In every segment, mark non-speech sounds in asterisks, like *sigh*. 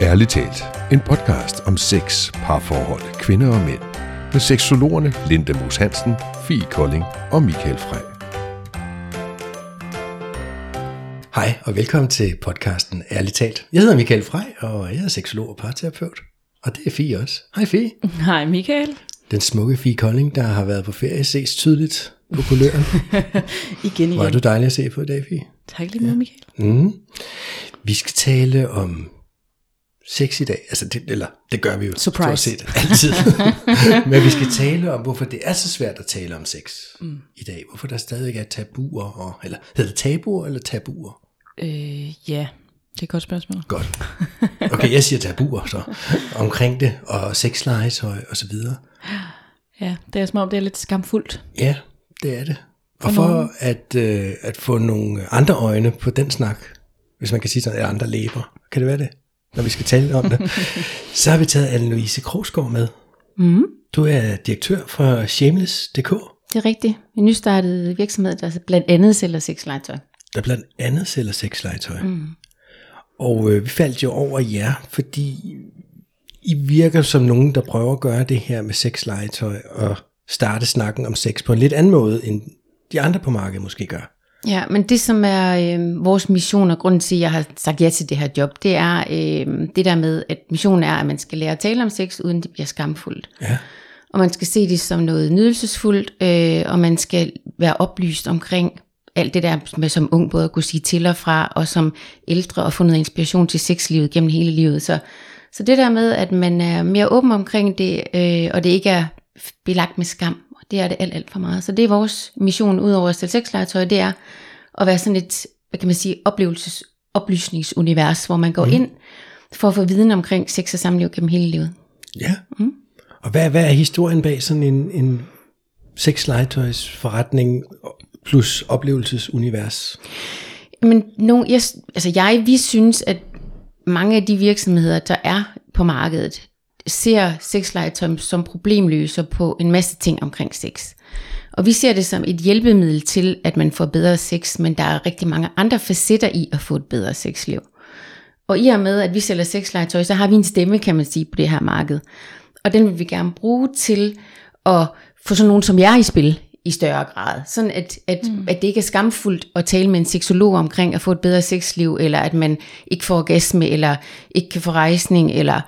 Ærligt talt, en podcast om sex, parforhold, kvinder og mænd. Med seksologerne Linda Moos Hansen, Fie Kolding og Michael Frey. Hej og velkommen til podcasten Ærligt talt. Jeg hedder Michael Frey, og jeg er seksolog og parterapeut. Og det er Fie også. Hej Fie. *laughs* Hej Michael. Den smukke Fie Kolding, der har været på ferie, ses tydeligt på kuløren. *laughs* igen Hvor er igen. du dejlig at se på i dag, Fie. Tak lige meget, Michael. Mm. Vi skal tale om sex i dag. Altså det, eller det gør vi jo Surprise. stort set altid. *laughs* Men vi skal tale om, hvorfor det er så svært at tale om sex mm. i dag. Hvorfor der stadig er tabuer, og, eller hedder det tabuer eller tabuer? Øh, ja, det er et godt spørgsmål. Godt. Okay, jeg siger tabuer så, omkring det, og sexlegetøj og så videre. *gasps* Ja, det er som om, det er lidt skamfuldt. Ja, det er det. Og for at, øh, at få nogle andre øjne på den snak, hvis man kan sige sådan, eller andre læber, kan det være det, når vi skal tale om det, *laughs* så har vi taget Anne-Louise Krogsgaard med. Mm. Du er direktør for Shameless.dk, Det er rigtigt. En nystartet virksomhed, der blandt andet sælger sexlegetøj. der blandt andet sælger sexlegetøj. Mm. Og øh, vi faldt jo over jer, fordi I virker som nogen, der prøver at gøre det her med sexlegetøj og starte snakken om sex på en lidt anden måde, end de andre på markedet måske gør. Ja, men det som er øh, vores mission og grunden til, at jeg har sagt ja til det her job, det er øh, det der med, at missionen er, at man skal lære at tale om sex, uden det bliver skamfuldt. Ja. Og man skal se det som noget nydelsesfuldt, øh, og man skal være oplyst omkring alt det der med som ung, både at kunne sige til og fra, og som ældre og få noget inspiration til sexlivet gennem hele livet. Så, så det der med, at man er mere åben omkring det, øh, og det ikke er belagt med skam, det er det alt, alt for meget. Så det er vores mission, udover at stille sexlegetøj, det er at være sådan et, hvad kan man sige, oplevelses, oplysningsunivers, hvor man går mm. ind for at få viden omkring sex og samliv gennem hele livet. Ja. Mm. Og hvad, hvad er historien bag sådan en, en sexlegetøjsforretning plus oplevelsesunivers? Men no, jeg, altså jeg, vi synes, at mange af de virksomheder, der er på markedet, ser sexlegetøj som problemløser på en masse ting omkring sex. Og vi ser det som et hjælpemiddel til, at man får bedre sex, men der er rigtig mange andre facetter i at få et bedre sexliv. Og i og med, at vi sælger sexlegetøj, så har vi en stemme, kan man sige, på det her marked. Og den vil vi gerne bruge til at få sådan nogen som jeg i spil i større grad. Sådan at, at, mm. at det ikke er skamfuldt at tale med en seksolog omkring at få et bedre sexliv, eller at man ikke får orgasme, eller ikke kan få rejsning, eller...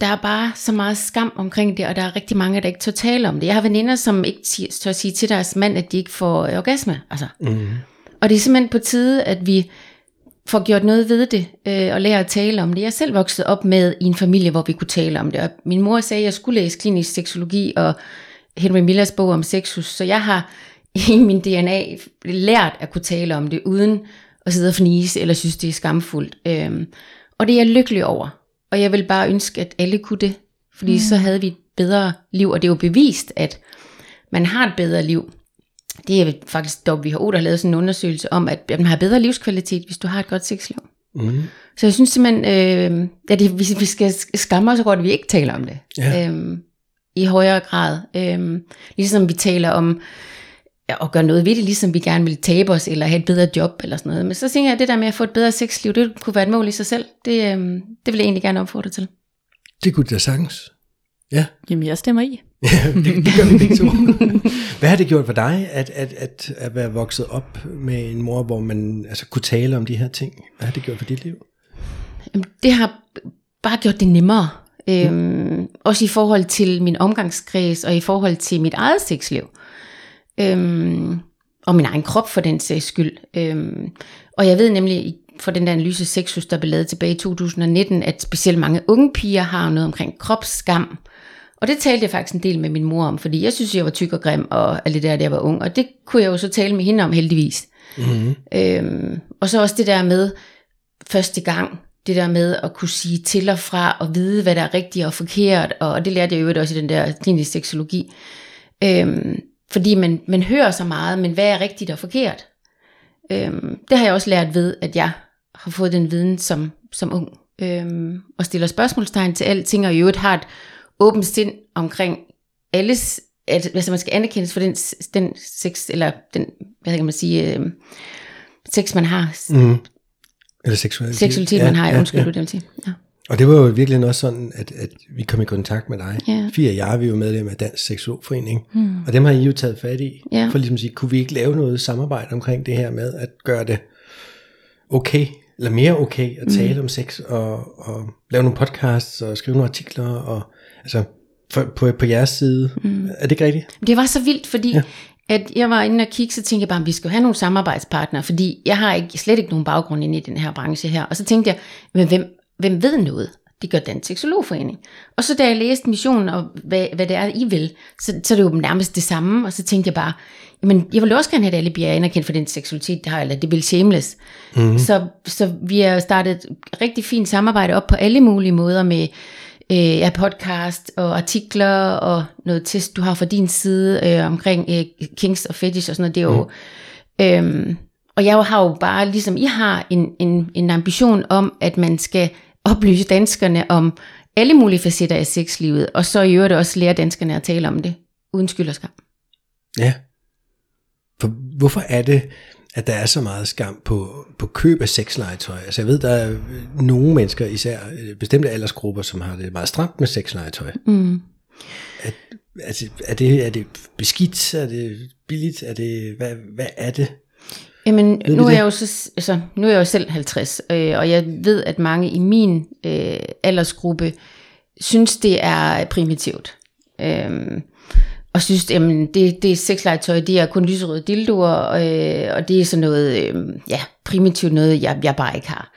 Der er bare så meget skam omkring det, og der er rigtig mange, der ikke tør tale om det. Jeg har veninder, som ikke tør sige til deres mand, at de ikke får orgasme. Altså. Mm. Og det er simpelthen på tide, at vi får gjort noget ved det, øh, og lære at tale om det. Jeg selv vokset op med i en familie, hvor vi kunne tale om det. Og min mor sagde, at jeg skulle læse klinisk seksologi og Henry Millers bog om sexus, så jeg har *laughs* i min DNA lært at kunne tale om det, uden at sidde og fnise, eller synes, det er skamfuldt. Øhm, og det er jeg lykkelig over. Og jeg vil bare ønske, at alle kunne det, fordi mm. så havde vi et bedre liv, og det er jo bevist, at man har et bedre liv. Det er faktisk WHO, der har lavet sådan en undersøgelse om, at man har bedre livskvalitet, hvis du har et godt sexliv. Mm. Så jeg synes simpelthen, øh, at det, vi skal skamme os over, at vi ikke taler om det. Ja. Øhm, I højere grad. Øhm, ligesom vi taler om ja, at gøre noget ved det, ligesom vi gerne vil tabe os, eller have et bedre job, eller sådan noget. Men så tænker jeg, at det der med at få et bedre sexliv, det kunne være et mål i sig selv. Det, øhm, det vil jeg egentlig gerne opfordre til. Det kunne det da sagtens. Ja, Jamen, jeg stemmer i. *laughs* det, det gør vi begge to. Hvad har det gjort for dig, at, at, at, at være vokset op med en mor, hvor man altså, kunne tale om de her ting? Hvad har det gjort for dit liv? Jamen, det har bare gjort det nemmere. Øhm, også i forhold til min omgangskreds, og i forhold til mit eget sexliv. Øhm, og min egen krop for den sags skyld. Øhm, og jeg ved nemlig for den der analyse Sexus, der blev lavet tilbage i 2019, at specielt mange unge piger har noget omkring kropsskam. Og det talte jeg faktisk en del med min mor om, fordi jeg synes, jeg var tyk og grim og alt det der, da jeg var ung. Og det kunne jeg jo så tale med hende om heldigvis. Mm-hmm. Øhm, og så også det der med første gang, det der med at kunne sige til og fra, og vide, hvad der er rigtigt og forkert, og, og det lærte jeg jo også i den der klinisk seksologi. Øhm, fordi man, man hører så meget, men hvad er rigtigt og forkert? Øhm, det har jeg også lært ved, at jeg har fået den viden som, som ung, øhm, og stiller spørgsmålstegn til alting, og i øvrigt har et åbent sind omkring alles, at altså man skal anerkendes for den, den sex, eller den, hvad kan man sige, øh, sex man har, Mm. Eller seksualitet. seksualitet man har, ja, undskyld, ja, ja. du det vil sige. Ja. Og det var jo virkelig også sådan, at, at vi kom i kontakt med dig. Ja. Fire af jer, vi er jo medlem af Dansk Seksologforening. Mm. Og dem har I jo taget fat i. Ja. For ligesom at sige, kunne vi ikke lave noget samarbejde omkring det her med at gøre det okay, eller mere okay at tale mm. om sex, og, og lave nogle podcasts, og skrive nogle artikler, og altså for, på, på jeres side. Mm. Er det ikke rigtigt? Det var så vildt, fordi ja. at jeg var inde og kigge, så tænkte jeg bare, at vi skal have nogle samarbejdspartnere, fordi jeg har ikke, slet ikke nogen baggrund inde i den her branche her. Og så tænkte jeg, men hvem, hvem ved noget? Det gør Dansk Seksologforening. Og så da jeg læste missionen og hvad, hvad det er, I vil, så, så er det jo nærmest det samme. Og så tænkte jeg bare, men jeg vil også gerne have, at alle bliver anerkendt for den seksualitet, det har, eller det vil shameless. Mm-hmm. Så, så vi har startet et rigtig fint samarbejde op på alle mulige måder med øh, ja, podcast og artikler og noget test, du har fra din side øh, omkring øh, kings og fetish og sådan noget. Det er jo, mm. øhm, og jeg har jo bare, ligesom I har, en, en, en ambition om, at man skal oplyse danskerne om alle mulige facetter af sexlivet, og så i øvrigt også lære danskerne at tale om det, uden skyld og skam. Ja. For hvorfor er det, at der er så meget skam på, på køb af sexlegetøj? Altså jeg ved, der er nogle mennesker, især øh, bestemte aldersgrupper, som har det meget stramt med sexlegetøj. Mm. Er, altså, er, det, er det beskidt? Er det billigt? Er det, hvad, hvad er det? Jamen, Ved nu er, det? jeg jo så, altså, nu er jeg jo selv 50, øh, og jeg ved, at mange i min øh, aldersgruppe synes, det er primitivt. Øh, og synes, jamen, det, det er sexlegetøj, det er kun lyserøde dildoer, øh, og det er sådan noget, øh, ja, primitivt noget, jeg, jeg bare ikke har.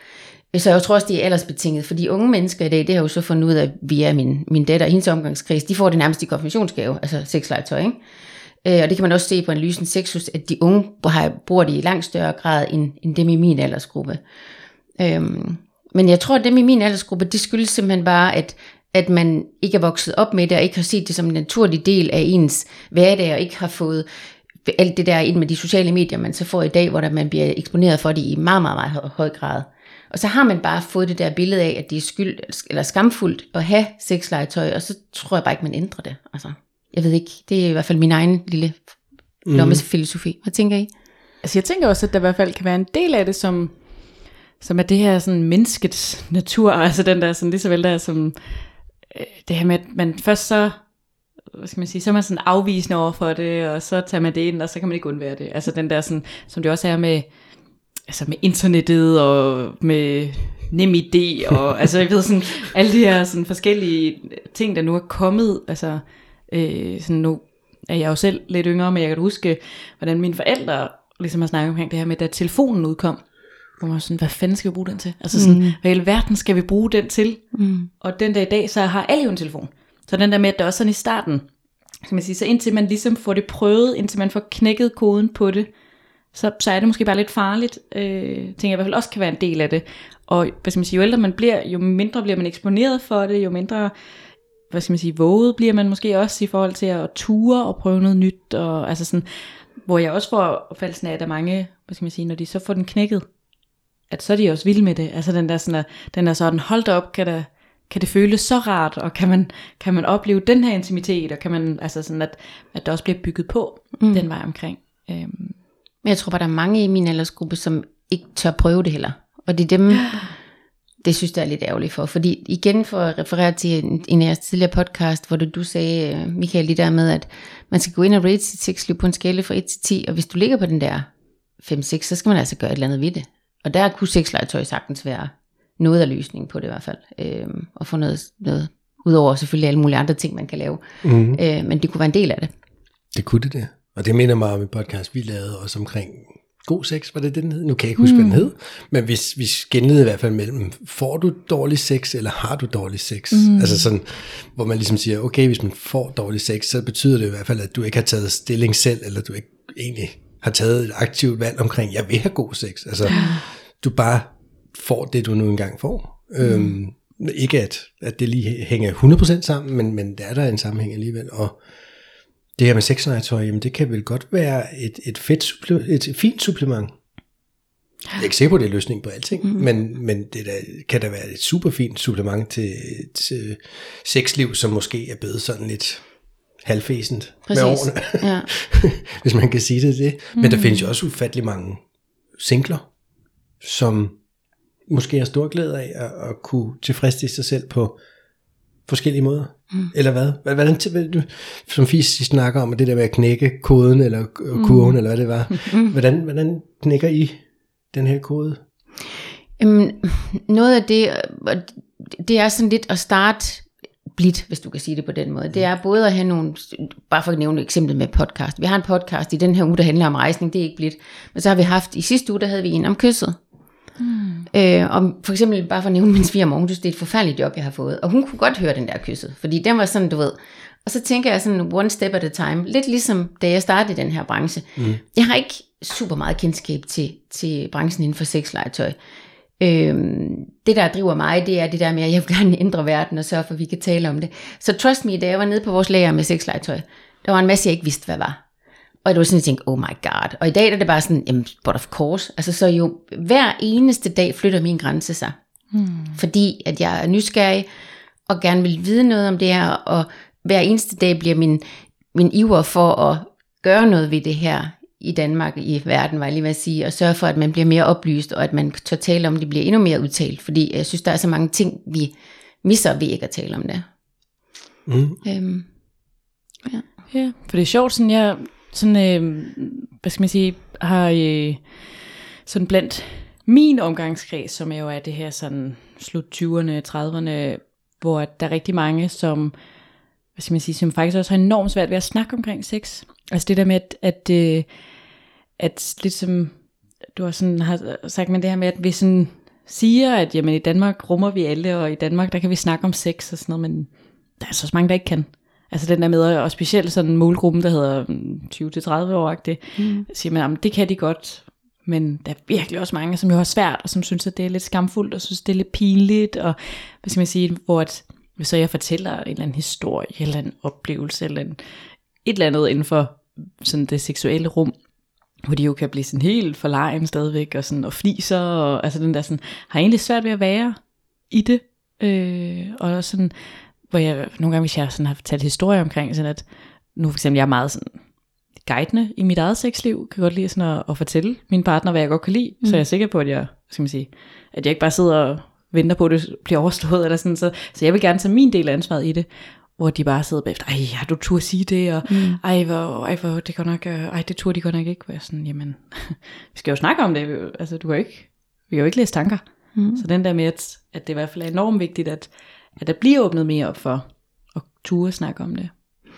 Så jeg tror også, det er aldersbetinget, fordi unge mennesker i dag, det har jo så fundet ud af via min, min datter og hendes omgangskreds, de får det nærmest i konfirmationsgave, altså sexlegetøj, ikke? Øh, og det kan man også se på analysen Sexus, at de unge har, bruger det i langt større grad end, end dem i min aldersgruppe. Øhm, men jeg tror, at dem i min aldersgruppe, det skyldes simpelthen bare, at, at man ikke er vokset op med det, og ikke har set det som en naturlig del af ens hverdag, og ikke har fået alt det der ind med de sociale medier, man så får i dag, hvor der man bliver eksponeret for det i meget, meget, meget høj grad. Og så har man bare fået det der billede af, at det er skyld, eller skamfuldt at have sexlegetøj, og så tror jeg bare ikke, man ændrer det. Altså, jeg ved ikke, det er i hvert fald min egen lille lommefilosofi. Hvad tænker I? Altså jeg tænker også, at der i hvert fald kan være en del af det, som, som er det her sådan menneskets natur, *laughs* altså den der sådan lige så vel der som øh, det her med, at man først så, hvad skal man sige, så er man sådan afvisende over for det, og så tager man det ind, og så kan man ikke undvære det. Altså den der sådan, som det også er med, altså med internettet og med nem idé og *laughs* altså jeg ved sådan alle de her sådan forskellige ting der nu er kommet altså øh, sådan nu er jeg jo selv lidt yngre men jeg kan huske hvordan mine forældre ligesom har snakket omkring det her med da telefonen udkom hvor man sådan hvad fanden skal vi bruge den til altså sådan mm. hvad i alverden skal vi bruge den til mm. og den dag i dag så har alle jo en telefon så den der med at der også sådan i starten skal man sige, så indtil man ligesom får det prøvet, indtil man får knækket koden på det, så, så er det måske bare lidt farligt, øh, tænker jeg i hvert fald også kan være en del af det. Og hvad skal man sige, jo ældre man bliver, jo mindre bliver man eksponeret for det, jo mindre hvad skal man sige, våget bliver man måske også i forhold til at ture og prøve noget nyt, og altså sådan, hvor jeg også får opfattelsen af, at der er mange, hvad skal man sige, når de så får den knækket, at så er de også vilde med det, altså den der sådan, at, den der sådan, hold da op, kan, der, kan det føles så rart, og kan man, kan man opleve den her intimitet, og kan man, altså sådan, at, at der også bliver bygget på mm. den vej omkring. Øhm, Men jeg tror bare, der er mange i min aldersgruppe, som ikke tør prøve det heller. Og det er dem, *gasps* det synes jeg er lidt ærgerligt for. Fordi igen for at referere til en, af jeres tidligere podcast, hvor du, du sagde, øh, Michael, lige der med, at man skal gå ind og rate sit sexliv på en skala fra 1 til 10, og hvis du ligger på den der 5-6, så skal man altså gøre et eller andet ved det. Og der kunne sexlegetøj sagtens være noget af løsningen på det i hvert fald. Øhm, og få noget, noget udover selvfølgelig alle mulige andre ting, man kan lave. Mm. Øh, men det kunne være en del af det. Det kunne det, det. Og det minder mig om en podcast, vi lavede også omkring god sex, var det det, den hed? Nu kan jeg ikke huske, mm. hvad den hed. Men vi, vi skændede i hvert fald mellem, får du dårlig sex, eller har du dårlig sex? Mm. Altså sådan, hvor man ligesom siger, okay, hvis man får dårlig sex, så betyder det i hvert fald, at du ikke har taget stilling selv, eller du ikke egentlig har taget et aktivt valg omkring, jeg vil have god sex. Altså, du bare får det, du nu engang får. Mm. Øhm, ikke at, at det lige hænger 100% sammen, men, men der er der en sammenhæng alligevel. Og det her med sexlegetøj, jamen det kan vel godt være et, et, fedt supple, et fint supplement. Jeg er ikke sikker på, at det er løsningen på alting, mm. men, men det der, kan da være et super fint supplement til, til sexliv, som måske er blevet sådan lidt halvfæsent med Præcis. årene, Ja. *laughs* hvis man kan sige det det. Men der findes jo også ufattelig mange singler, som måske har stor glæde af at, at kunne tilfredsstille sig selv på forskellige måder. Mm. Eller hvad? Hvordan, som Fis snakker om, det der med at knække koden, eller kurven, mm. eller hvad det var. Mm. Hvordan, hvordan knækker I den her kode? Jamen, noget af det, det er sådan lidt at starte blidt, hvis du kan sige det på den måde. Det er både at have nogle, bare for at nævne et eksempel med podcast. Vi har en podcast i den her uge, der handler om rejsning, det er ikke blidt. Men så har vi haft, i sidste uge, der havde vi en om kysset. Mm. Øh, og for eksempel, bare for at nævne min svigermor, hun synes, det er et forfærdeligt job, jeg har fået. Og hun kunne godt høre den der kysset, fordi den var sådan, du ved. Og så tænker jeg sådan, one step at a time. Lidt ligesom, da jeg startede i den her branche. Mm. Jeg har ikke super meget kendskab til, til branchen inden for sexlegetøj. Øhm, det der driver mig, det er det der med, at jeg vil gerne ændre verden og sørge for, at vi kan tale om det. Så trust me, da jeg var nede på vores lager med sexlegetøj, der var en masse, jeg ikke vidste, hvad var. Og det var sådan, jeg tænkte, oh my god. Og i dag er det bare sådan, jamen, but of course. Altså så jo, hver eneste dag flytter min grænse sig. Hmm. Fordi at jeg er nysgerrig, og gerne vil vide noget om det her, og hver eneste dag bliver min, min iver for at gøre noget ved det her i Danmark, i verden, var jeg lige ved at sige, og sørge for, at man bliver mere oplyst, og at man tør tale om det, bliver endnu mere udtalt, fordi jeg synes, der er så mange ting, vi misser ved ikke at tale om det. Mm. Øhm, ja. ja, for det er sjovt, sådan jeg, sådan, øh, hvad skal man sige, har øh, sådan blandt min omgangskreds, som jo er det her sådan slut 20'erne, 30'erne, hvor der er rigtig mange, som, hvad skal man sige, som faktisk også har enormt svært ved at snakke omkring sex. Altså det der med, at, at, øh, at lidt som du har, sådan, har sagt med det her med, at vi sådan siger, at jamen, i Danmark rummer vi alle, og i Danmark der kan vi snakke om sex og sådan noget, men der er så mange, der ikke kan. Altså den der med, og specielt sådan en målgruppen, der hedder 20-30 år, det mm. siger man, det kan de godt, men der er virkelig også mange, som jo har svært, og som synes, at det er lidt skamfuldt, og synes, det er lidt pinligt, og hvad skal man sige, hvor at, hvis så jeg fortæller en eller anden historie, eller en oplevelse, eller en, et eller andet inden for sådan det seksuelle rum, hvor de jo kan blive sådan helt forlegen stadigvæk, og, sådan, og fliser, og altså den der sådan, har egentlig svært ved at være i det, øh, og sådan, hvor jeg nogle gange, hvis jeg sådan har fortalt historier omkring, sådan at nu for eksempel, jeg er meget sådan guidende i mit eget sexliv, kan godt lide sådan at, at fortælle min partner, hvad jeg godt kan lide, mm. så jeg er sikker på, at jeg, skal man sige, at jeg ikke bare sidder og venter på, at det bliver overstået, eller sådan, så, så jeg vil gerne tage min del af ansvaret i det, hvor de bare sidder bagefter, ej, har du tur at sige det, og mm. ej, hvor, ej, hvor, det går nok, øh, ej, det tur de godt nok ikke, hvor jeg sådan, jamen, *laughs* vi skal jo snakke om det, altså, du kan ikke, vi kan jo ikke læse tanker, mm. så den der med, at, at det i hvert fald er enormt vigtigt, at, at der bliver åbnet mere op for at ture snakke om det.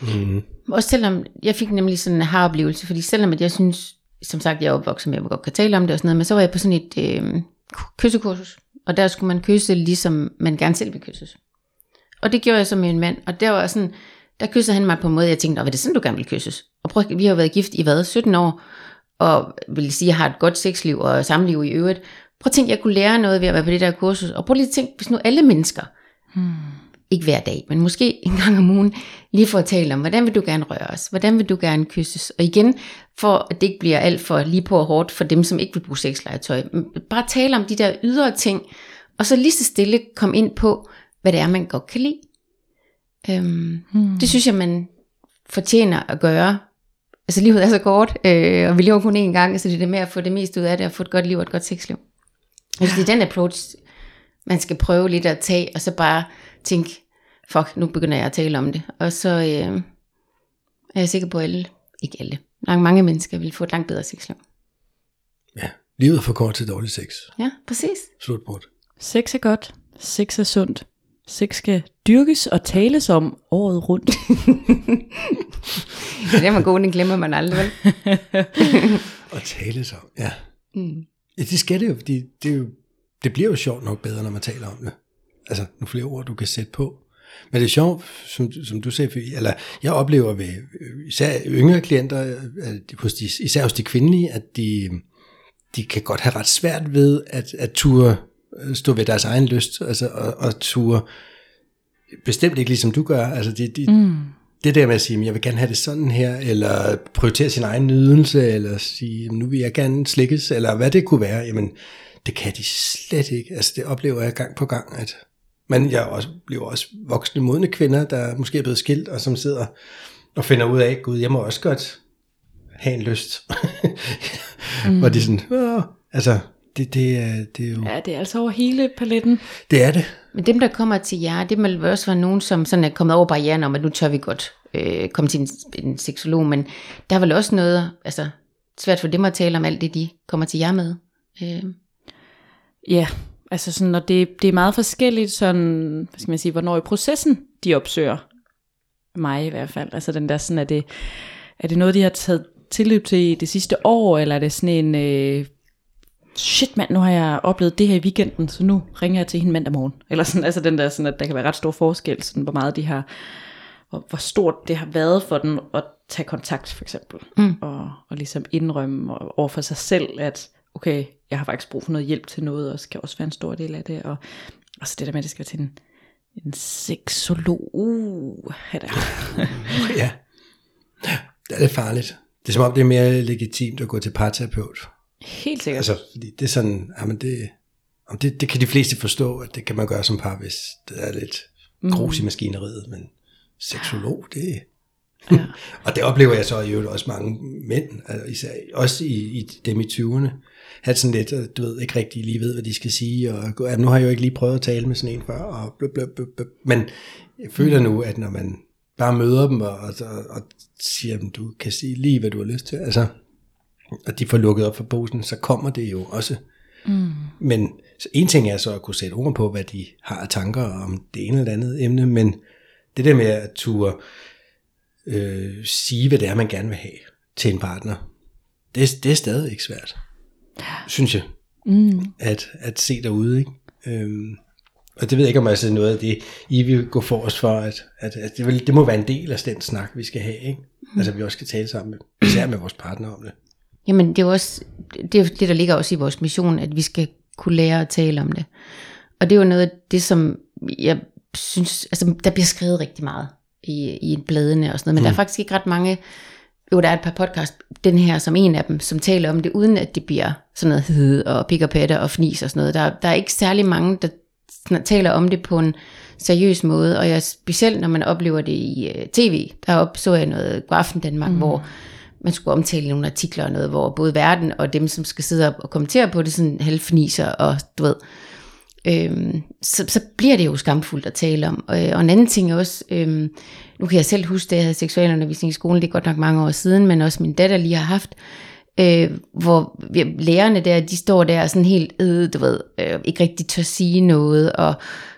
Mm. Også selvom, jeg fik nemlig sådan en har-oplevelse, fordi selvom at jeg synes, som sagt, jeg er opvokset med, at jeg godt kan tale om det og sådan noget, men så var jeg på sådan et øh, kyssekursus, og der skulle man kysse, ligesom man gerne selv vil kysses. Og det gjorde jeg så med en mand, og der var sådan, der kyssede han mig på en måde, jeg tænkte, var det sådan, du gerne vil kysses? Og prøv, vi har været gift i hvad, 17 år, og vil sige, jeg har et godt sexliv og samliv i øvrigt. Prøv at tænke, jeg kunne lære noget ved at være på det der kursus, og prøv lige at tænke, hvis nu alle mennesker, hmm. ikke hver dag, men måske en gang om ugen, lige for at tale om, hvordan vil du gerne røre os? Hvordan vil du gerne kysses? Og igen, for at det ikke bliver alt for lige på og hårdt for dem, som ikke vil bruge sexlegetøj. Bare tale om de der ydre ting, og så lige så stille komme ind på, hvad det er, man godt kan lide. Øhm, hmm. Det synes jeg, man fortjener at gøre. Altså livet er så kort, øh, og vi lever kun én gang, så det er det med at få det mest ud af det, og få et godt liv og et godt sexliv. Jeg synes, det er den approach, man skal prøve lidt at tage, og så bare tænke, fuck, nu begynder jeg at tale om det. Og så øh, er jeg sikker på, at alle, ikke alle, langt mange mennesker vil få et langt bedre sexliv. Ja, livet er for kort til dårlig sex. Ja, præcis. Slutbrud. Sex er godt, sex er sundt, sex skal dyrkes og tales om året rundt. *laughs* det er man god, den glemmer man aldrig, vel? *laughs* og tales om, ja. Mm. Ja, det skal det jo, fordi det, er jo, det bliver jo sjovt nok bedre, når man taler om det. Altså, nu flere ord, du kan sætte på. Men det er sjovt, som, som du sagde, eller jeg oplever ved især yngre klienter, at hos de, især hos de kvindelige, at de, de kan godt have ret svært ved at, at ture stå ved deres egen lyst, altså, og, og ture bestemt ikke ligesom du gør, altså de, de, mm. det der med at sige, jeg vil gerne have det sådan her, eller prioritere sin egen nydelse, eller sige, nu vil jeg gerne slikkes, eller hvad det kunne være, jamen, det kan de slet ikke, altså det oplever jeg gang på gang, at men jeg også, bliver også voksne modne kvinder, der måske er blevet skilt, og som sidder og finder ud af, gud, jeg må også godt have en lyst. mm. *laughs* Hvor de sådan, Åh. altså, det, det, er, det er jo... Ja, det er altså over hele paletten. Det er det. Men dem, der kommer til jer, det må vel også være nogen, som sådan er kommet over barrieren om, at nu tør vi godt øh, komme til en, en seksolog, men der er vel også noget, altså svært for dem at tale om alt det, de kommer til jer med. Øh. Ja, altså sådan, når det, det er meget forskelligt, sådan, hvad skal man sige, hvornår i processen de opsøger mig i hvert fald. Altså den der sådan, er det, er det noget, de har taget tilløb til i det sidste år, eller er det sådan en, øh, shit mand, nu har jeg oplevet det her i weekenden, så nu ringer jeg til hende mandag morgen. Eller sådan, altså den der sådan, at der kan være ret stor forskel, sådan, hvor meget de har, hvor, hvor stort det har været for den at tage kontakt for eksempel. Mm. Og, og ligesom indrømme over for sig selv, at okay, jeg har faktisk brug for noget hjælp til noget, og skal også være en stor del af det. Og, og så det der med, at det skal være til en, en seksolog. Uh, det *laughs* ja. Det er farligt. Det er som om, det er mere legitimt at gå til parterapeut. Helt sikkert. Altså, fordi det er sådan, jamen det, om det, det kan de fleste forstå, at det kan man gøre som par, hvis det er lidt grus i maskineriet, men seksolog, det ja. *laughs* og det oplever jeg så i øvrigt også mange mænd, altså især, også i, i dem i 20'erne, have sådan lidt, du ved, ikke rigtig lige ved, hvad de skal sige, og ja, nu har jeg jo ikke lige prøvet at tale med sådan en før, og bløb, bløb, bløb, bløb. men jeg føler nu, at når man bare møder dem, og, og, og siger dem, du kan sige lige, hvad du har lyst til, altså, og de får lukket op for posen, så kommer det jo også. Mm. Men så en ting er så at kunne sætte ord på, hvad de har af tanker om det ene eller andet emne, men det der med at turde øh, sige, hvad det er, man gerne vil have til en partner, det, det er stadig ikke svært, synes jeg, mm. at, at se derude. Ikke? Øhm, og det ved jeg ikke, om altså noget af det, I vil gå for os for, at, at, at det, vil, det må være en del af den snak, vi skal have. Ikke? Mm. Altså vi også skal tale sammen, med, især med vores partner om det. Jamen det er jo også, det, er det der ligger også i vores mission, at vi skal kunne lære at tale om det. Og det er jo noget af det, som jeg synes, altså der bliver skrevet rigtig meget i, i bladene og sådan noget, men mm. der er faktisk ikke ret mange, jo der er et par podcast, den her som en af dem, som taler om det, uden at det bliver sådan noget hed og pik og patter og fnis og sådan noget. Der, der er ikke særlig mange, der taler om det på en seriøs måde, og jeg, specielt når man oplever det i uh, tv, der så jeg noget God Aften Danmark, mm. hvor man skulle omtale nogle artikler og noget, hvor både verden og dem, som skal sidde op og kommentere på det, sådan halvfniser og du ved, øhm, så, så bliver det jo skamfuldt at tale om. Og, og en anden ting er også, øhm, nu kan jeg selv huske, at jeg havde seksualundervisning i skolen, det er godt nok mange år siden, men også min datter lige har haft, øh, hvor vi, lærerne der, de står der sådan helt, øh, du ved, øh, ikke rigtig tør sige noget, og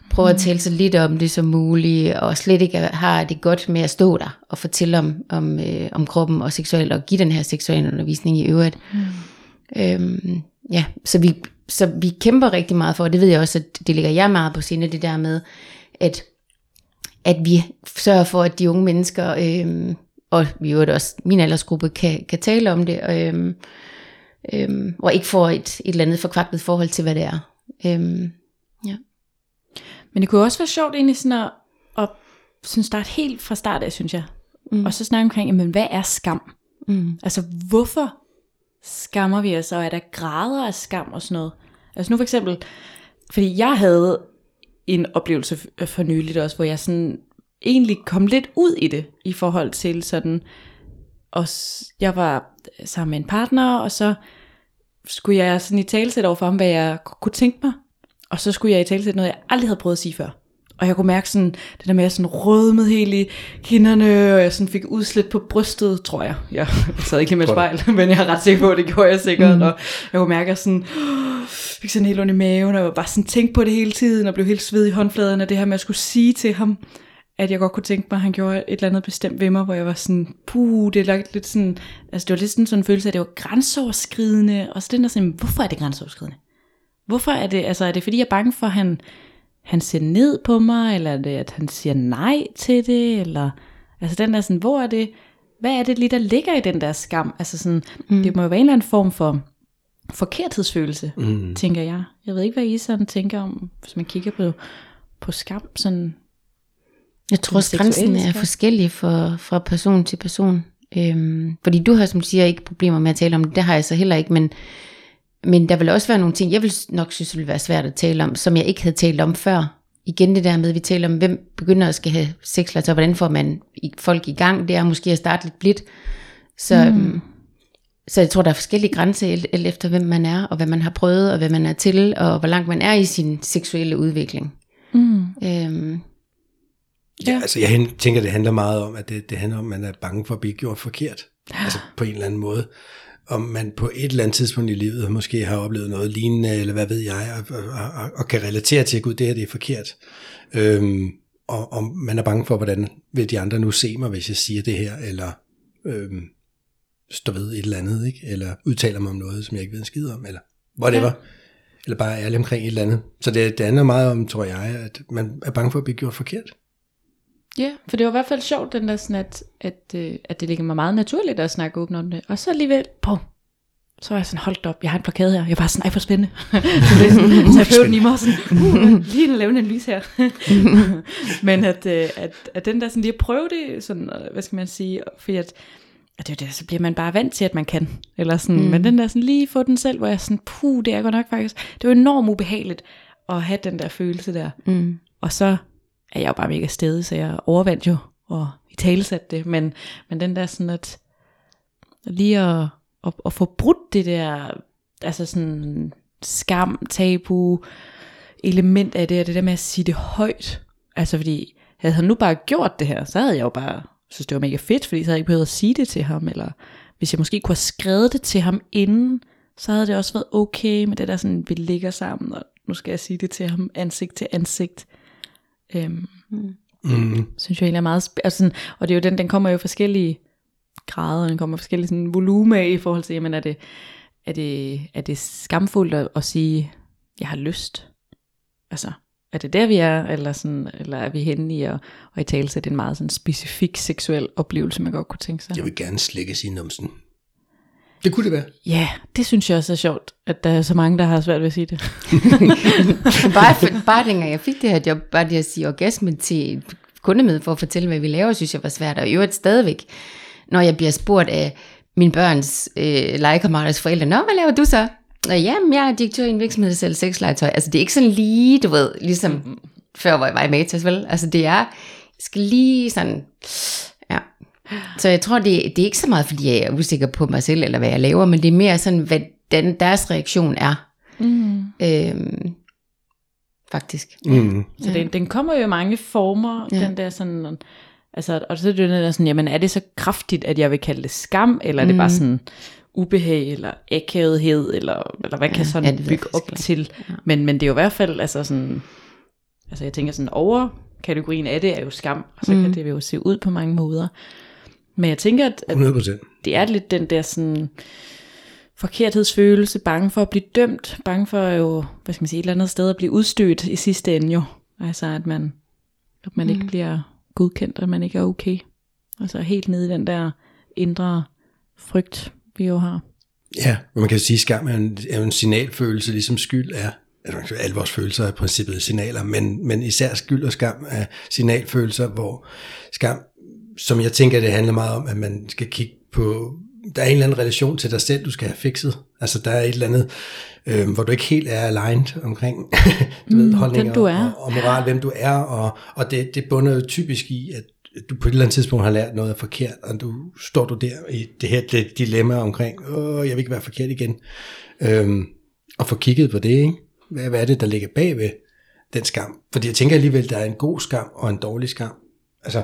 prøver at mm. tale så lidt om det som muligt, og slet ikke har det godt med at stå der og fortælle om, om, øh, om kroppen og seksuel, og give den her seksuelle undervisning i øvrigt. Mm. Øhm, ja, så vi, så vi kæmper rigtig meget for, og det ved jeg også, at det ligger jeg meget på sinde, det der med, at, at vi sørger for, at de unge mennesker, øhm, og vi jo også min aldersgruppe, kan, kan tale om det, og, øhm, øhm, og ikke får et, et eller andet forkvaklet forhold til, hvad det er. Øhm, ja. Men det kunne også være sjovt egentlig sådan at, at sådan starte helt fra start af, synes jeg. Mm. Og så snakke omkring, men hvad er skam? Mm. Altså hvorfor skammer vi os, og er der grader af skam og sådan noget? Altså nu for eksempel, fordi jeg havde en oplevelse for nyligt også, hvor jeg sådan egentlig kom lidt ud i det, i forhold til sådan, og jeg var sammen med en partner, og så skulle jeg sådan i talsæt over for ham, hvad jeg kunne tænke mig, og så skulle jeg i talsæt noget, jeg aldrig havde prøvet at sige før. Og jeg kunne mærke sådan, det der med, at jeg sådan rødmede helt i kinderne, og jeg sådan fik udslæt på brystet, tror jeg. Jeg sad ikke lige med et spejl, *laughs* men jeg er ret sikker på, at det gjorde jeg sikkert. Mm. Og jeg kunne mærke, at jeg sådan, fik sådan helt ondt i maven, og jeg bare sådan tænkte på det hele tiden, og blev helt sved i håndfladerne, og det her med at skulle sige til ham, at jeg godt kunne tænke mig, at han gjorde et eller andet bestemt ved mig, hvor jeg var sådan, puh, det er lidt sådan, altså det var lidt sådan, sådan en følelse af, at det var grænseoverskridende, og så den der sådan, hvorfor er det grænseoverskridende? Hvorfor er det, altså er det fordi jeg er bange for, at han, han ser ned på mig, eller er det, at han siger nej til det, eller, altså den der sådan, hvor er det, hvad er det lige, der ligger i den der skam? Altså sådan, mm. det må jo være en eller anden form for forkerthedsfølelse, mm. tænker jeg. Jeg ved ikke, hvad I sådan tænker om, hvis man kigger på, på skam, sådan jeg tror også, grænsen er forskellig for, fra person til person. Øhm, fordi du har, som du siger, ikke problemer med at tale om det. Det har jeg så heller ikke. Men, men der vil også være nogle ting, jeg vil nok synes, ville være svært at tale om, som jeg ikke havde talt om før. Igen det der med, at vi taler om, hvem begynder at skal have sex, og hvordan får man folk i gang. Det er måske at starte lidt blidt. Så, mm. øhm, så jeg tror, der er forskellige grænser alt efter, hvem man er, og hvad man har prøvet, og hvad man er til, og hvor langt man er i sin seksuelle udvikling. Mm. Øhm, Ja, altså jeg hen- tænker, det handler meget om, at det, det handler om, at man er bange for at blive gjort forkert. Altså på en eller anden måde. Om man på et eller andet tidspunkt i livet måske har oplevet noget lignende, eller hvad ved jeg, og, og, og, og kan relatere til, at gud, det her det er forkert. Øhm, og, og man er bange for, hvordan vil de andre nu se mig, hvis jeg siger det her, eller øhm, står ved et eller andet, ikke? eller udtaler mig om noget, som jeg ikke ved en skid om, eller whatever. Ja. Eller bare er ærlig omkring et eller andet. Så det, det handler meget om, tror jeg, at man er bange for at blive gjort forkert. Ja, for det var i hvert fald sjovt, den der sådan, at, at, øh, at det ligger mig meget naturligt at snakke åbent om det. Og så alligevel, på, så var jeg sådan, holdt op, jeg har en blokade her. Jeg var sådan, ej, hvor spændende. *laughs* så det er sådan, *laughs* så jeg følte i mig sådan, uh, lige en lave en analyse her. *laughs* Men at, øh, at, at den der sådan lige at prøve det, sådan, øh, hvad skal man sige, fordi at, at det er jo det, så bliver man bare vant til, at man kan. Eller sådan, mm. Men den der sådan lige få den selv, hvor jeg sådan, puh, det er godt nok faktisk, det var enormt ubehageligt at have den der følelse der. mm, Og så at jeg jo bare mega stedig, så jeg overvandt jo og i talesat det. Men, men den der sådan at lige at, at, at få brudt det der, altså sådan skam, tabu, element af det, og det der med at sige det højt. Altså fordi, havde han nu bare gjort det her, så havde jeg jo bare synes det var mega fedt, fordi så havde jeg ikke behøvet at sige det til ham, eller hvis jeg måske kunne have skrevet det til ham inden, så havde det også været okay med det der sådan, vi ligger sammen, og nu skal jeg sige det til ham ansigt til ansigt. Øhm, Mm. synes jeg egentlig er meget altså sådan, og det er jo den, den kommer jo i forskellige grader, og den kommer i forskellige sådan, volume i forhold til, jamen er det, er det, er det skamfuldt at, at sige, jeg har lyst? Altså, er det der vi er, eller, sådan, eller er vi henne i at, at i tale sætte en meget sådan specifik seksuel oplevelse, man godt kunne tænke sig? Jeg vil gerne slikke sin numsen. Det kunne det være. Ja, det synes jeg også er sjovt, at der er så mange, der har svært ved at sige det. *laughs* bare, for, bare dengang jeg fik det her job, bare det at sige orgasme til kundemøde for at fortælle, hvad vi laver, synes jeg var svært. Og i øvrigt stadigvæk, når jeg bliver spurgt af mine børns øh, legekammeraters forældre, Nå, hvad laver du så? Jamen, jeg er direktør i en virksomhed, der sælger sexlegetøj. Altså, det er ikke sådan lige, du ved, ligesom før, hvor jeg var i Matas, vel? Altså, det er, skal lige sådan. Så jeg tror, det, det er ikke så meget, fordi jeg er usikker på mig selv, eller hvad jeg laver, men det er mere sådan, hvad den, deres reaktion er. Mm. Øhm, faktisk. Mm. Så den, den kommer jo i mange former, Ja. ja. den der sådan, altså, og så er det jo sådan, jamen er det så kraftigt, at jeg vil kalde det skam, eller er det bare sådan ubehag, eller akavethed, eller, eller hvad kan Ja, sådan ja, bygge op ikke. til. Men, men det er jo i hvert fald, altså sådan, altså jeg tænker sådan over kategorien af det er jo skam, og så mm. kan det jo se ud på mange måder. Men jeg tænker, at, at 100 procent. det er lidt den der sådan forkerthedsfølelse, bange for at blive dømt, bange for jo, hvad skal man sige, et eller andet sted at blive udstødt i sidste ende jo. Altså at man, at man mm. ikke bliver godkendt, at man ikke er okay. Altså helt nede i den der indre frygt, vi jo har. Ja, man kan sige, at skam er en, er en signalfølelse, ligesom skyld er. Altså, alle vores følelser er i princippet signaler, men, men især skyld og skam er signalfølelser, hvor skam, som jeg tænker, det handler meget om, at man skal kigge på, der er en eller anden relation til dig selv, du skal have fikset. Altså der er et eller andet, øh, hvor du ikke helt er aligned omkring *laughs* du ved, Mm, holdninger hvem du er. Og, og moral, hvem du er, og, og det, det bunder jo typisk i, at du på et eller andet tidspunkt har lært noget er forkert, og du står du der i det her det dilemma omkring, åh, jeg vil ikke være forkert igen, øhm, og få kigget på det, ikke? Hvad, hvad er det, der ligger bagved den skam? Fordi jeg tænker alligevel, der er en god skam og en dårlig skam. Altså,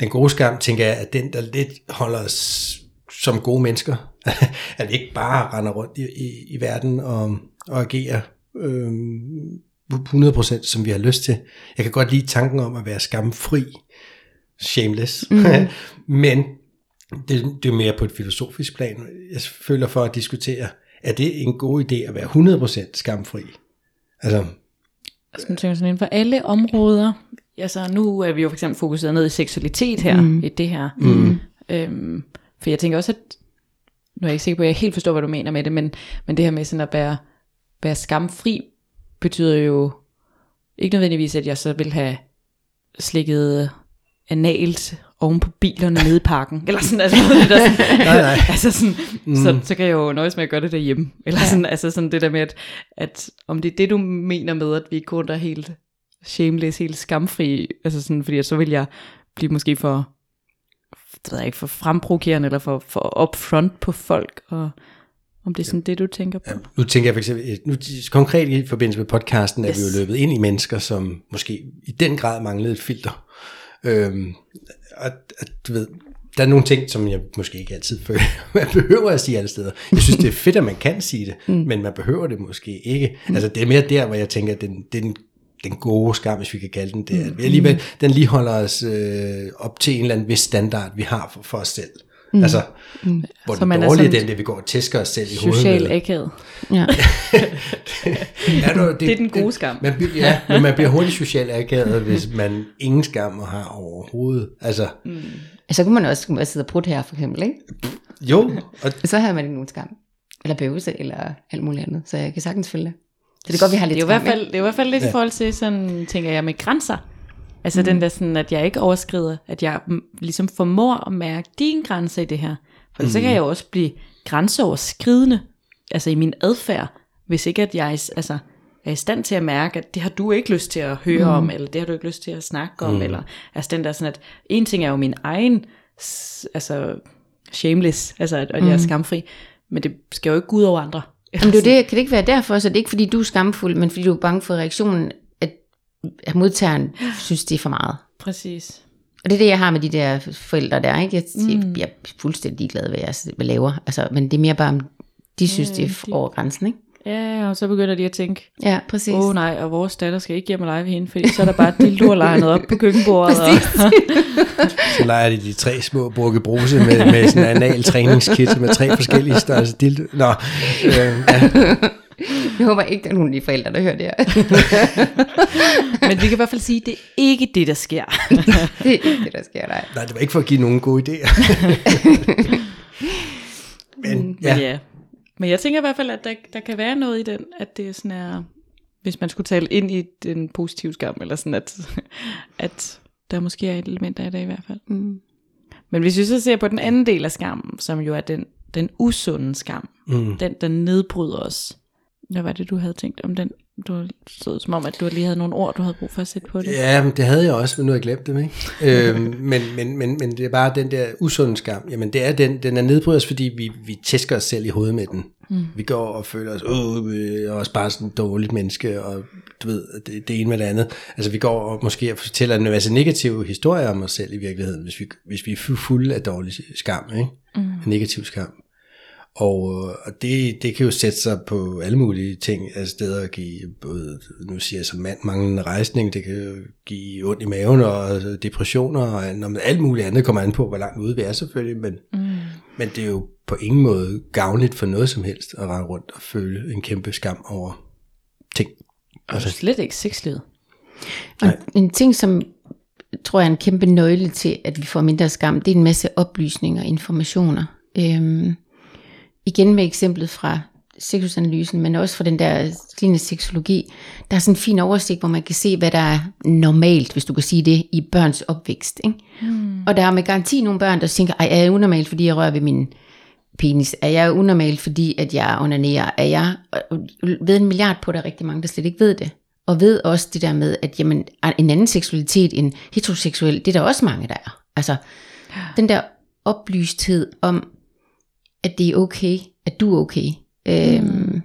den gode skam, tænker jeg, er den, der lidt holder os som gode mennesker. *laughs* at vi ikke bare render rundt i, i, i verden og, og agerer øhm, 100% som vi har lyst til. Jeg kan godt lide tanken om at være skamfri, shameless, mm. *laughs* men det, det er mere på et filosofisk plan. Jeg føler for at diskutere, er det en god idé at være 100% skamfri? Altså, jeg sådan inden for alle områder. Altså, nu er vi jo for eksempel fokuseret ned i seksualitet her, mm. i det her. Mm. Øhm, for jeg tænker også, at, nu er jeg ikke sikker på, at jeg helt forstår, hvad du mener med det, men, men det her med sådan at være, være skamfri, betyder jo ikke nødvendigvis, at jeg så vil have slikket analt oven på bilerne nede i parken. *laughs* Eller sådan, altså, det der, sådan, *laughs* Nej, nej. *laughs* altså sådan, mm. så, så kan jeg jo nøjes med at gøre det derhjemme. Eller ja. sådan, altså sådan det der med, at, at om det er det, du mener med, at vi ikke går der helt shameless, helt skamfri, altså sådan, fordi at så vil jeg blive måske for, det ved jeg ikke, for fremprovokerende, eller for, for upfront på folk, og om det er sådan det, du tænker på. Ja, nu tænker jeg for eksempel, nu, konkret i forbindelse med podcasten, yes. er vi jo løbet ind i mennesker, som måske i den grad manglede et filter. Øhm, og, og du ved, der er nogle ting, som jeg måske ikke altid føler, *laughs* man behøver at sige alle steder. Jeg synes, det er fedt, at man kan sige det, mm. men man behøver det måske ikke. Mm. Altså, det er mere der, hvor jeg tænker, at den, den, den gode skam, hvis vi kan kalde den det, at vi alligevel, den lige holder os øh, op til en eller anden vis standard, vi har for, for os selv. Mm. Altså, mm. hvor den dårlige er den, det vi går og tæsker os selv i hovedet. Social akavet. *laughs* Ja. ja, nu, det, det er den gode skam. Man, ja, men man bliver hurtigt social akavet, hvis man ingen skam har overhovedet. Altså, mm. Så kunne man også kunne sidde og prutte her, for eksempel, ikke? Jo. *laughs* Og så har man ikke nogen skam. Eller bøvelse, eller alt muligt andet. Så jeg kan sagtens følge det. Så det er godt, vi har lidt det er, skam, i hvert fald, det er i hvert fald lidt ja. i forhold til, sådan, tænker jeg, med grænser. Altså mm. den der sådan, at jeg ikke overskrider, at jeg ligesom formår at mærke dine grænser i det her. For mm. så kan jeg jo også blive grænseoverskridende, altså i min adfærd, hvis ikke at jeg altså, er i stand til at mærke, at det har du ikke lyst til at høre mm. om, eller det har du ikke lyst til at snakke om, mm. eller altså den der sådan, at en ting er jo min egen, altså shameless, altså at, at mm. jeg er mm. skamfri, men det skal jo ikke gå ud over andre. Jamen det, det, kan det ikke være derfor, så det er ikke fordi du er skamfuld, men fordi du er bange for reaktionen, at, at modtageren synes, det er for meget. Præcis. Og det er det, jeg har med de der forældre der, ikke? Jeg, mm. jeg er fuldstændig glad, hvad jeg, hvad jeg laver, altså, men det er mere bare, om de synes, ja, det er over grænsen, ikke? Ja, og så begynder de at tænke, ja, præcis. åh oh, nej, og vores datter skal ikke hjem og lege ved hende, fordi så er der bare dildoer legnet op på køkkenbordet. *laughs* og... *laughs* så leger de de tre små brukke bruse med, med sådan en anal træningskit med tre forskellige størrelser dildo. Nå, øh, ja. *laughs* Jeg håber ikke, der er nogen af de forældre, der hører det her. Men vi kan i hvert fald sige, at det er ikke det, der sker. det er ikke det, der sker, nej. Nej, det var ikke for at give nogen gode idéer. Men, ja. Men ja. Men jeg tænker i hvert fald, at der, der kan være noget i den, at det er sådan er, hvis man skulle tale ind i den positive skam, eller sådan, at, *laughs* at der måske er et element af det i hvert fald. Mm. Men hvis vi så ser på den anden del af skammen, som jo er den, den usunde skam, mm. den der nedbryder os. Hvad var det, du havde tænkt om den? Du så som om, at du lige havde nogle ord, du havde brug for at sætte på det. Ja, men det havde jeg også, men nu har jeg glemt dem. Ikke? *laughs* øhm, men, men, men, men det er bare den der usunde skam. Jamen det er den, den er nedbrydet fordi vi, vi tæsker os selv i hovedet med den. Mm. Vi går og føler os, åh, vi er også bare sådan et dårligt menneske, og du ved, det, det ene med det andet. Altså vi går og måske fortæller en masse negative historier om os selv i virkeligheden, hvis vi, hvis vi er fulde af dårlig skam, ikke? Mm. Negativ skam. Og, og det, det kan jo sætte sig på alle mulige ting af steder at give, både, nu siger jeg som mand, manglende rejsning, det kan jo give ondt i maven og depressioner og alt muligt andet kommer an på, hvor langt ude vi er selvfølgelig, men, mm. men det er jo på ingen måde gavnligt for noget som helst at rende rundt og føle en kæmpe skam over ting. Altså slet ikke sexlivet. Og en ting, som tror jeg er en kæmpe nøgle til, at vi får mindre skam, det er en masse oplysninger og informationer. Øhm, igen med eksemplet fra sexusanalysen, men også fra den der kliniske seksologi, der er sådan en fin oversigt, hvor man kan se, hvad der er normalt, hvis du kan sige det, i børns opvækst. Ikke? Mm. Og der er med garanti nogle børn, der tænker, ej, er jeg unormal, fordi jeg rører ved min penis? Er jeg unormal, fordi at jeg onanerer? Er jeg ved en milliard på, der er rigtig mange, der slet ikke ved det. Og ved også det der med, at jamen, en anden seksualitet end heteroseksuel, det er der også mange, der er. Altså, den der oplysthed om, at det er okay, at du er okay. Øhm, mm.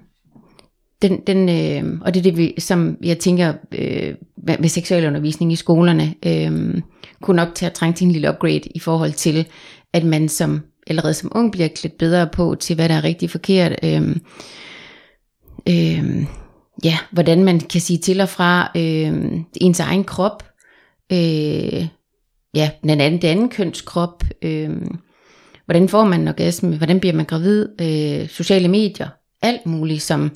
Den, den, øh, og det er det, vi, som jeg tænker øh, ved seksualundervisning i skolerne, øh, kunne nok til at trænge til en lille upgrade i forhold til, at man som allerede som ung bliver klædt bedre på til, hvad der er rigtig forkert. Øh, øh, ja, hvordan man kan sige til og fra øh, ens egen krop, øh, ja, den anden, den anden køns krop, øh, hvordan får man en orgasme, hvordan bliver man gravid, øh, sociale medier, alt muligt, som,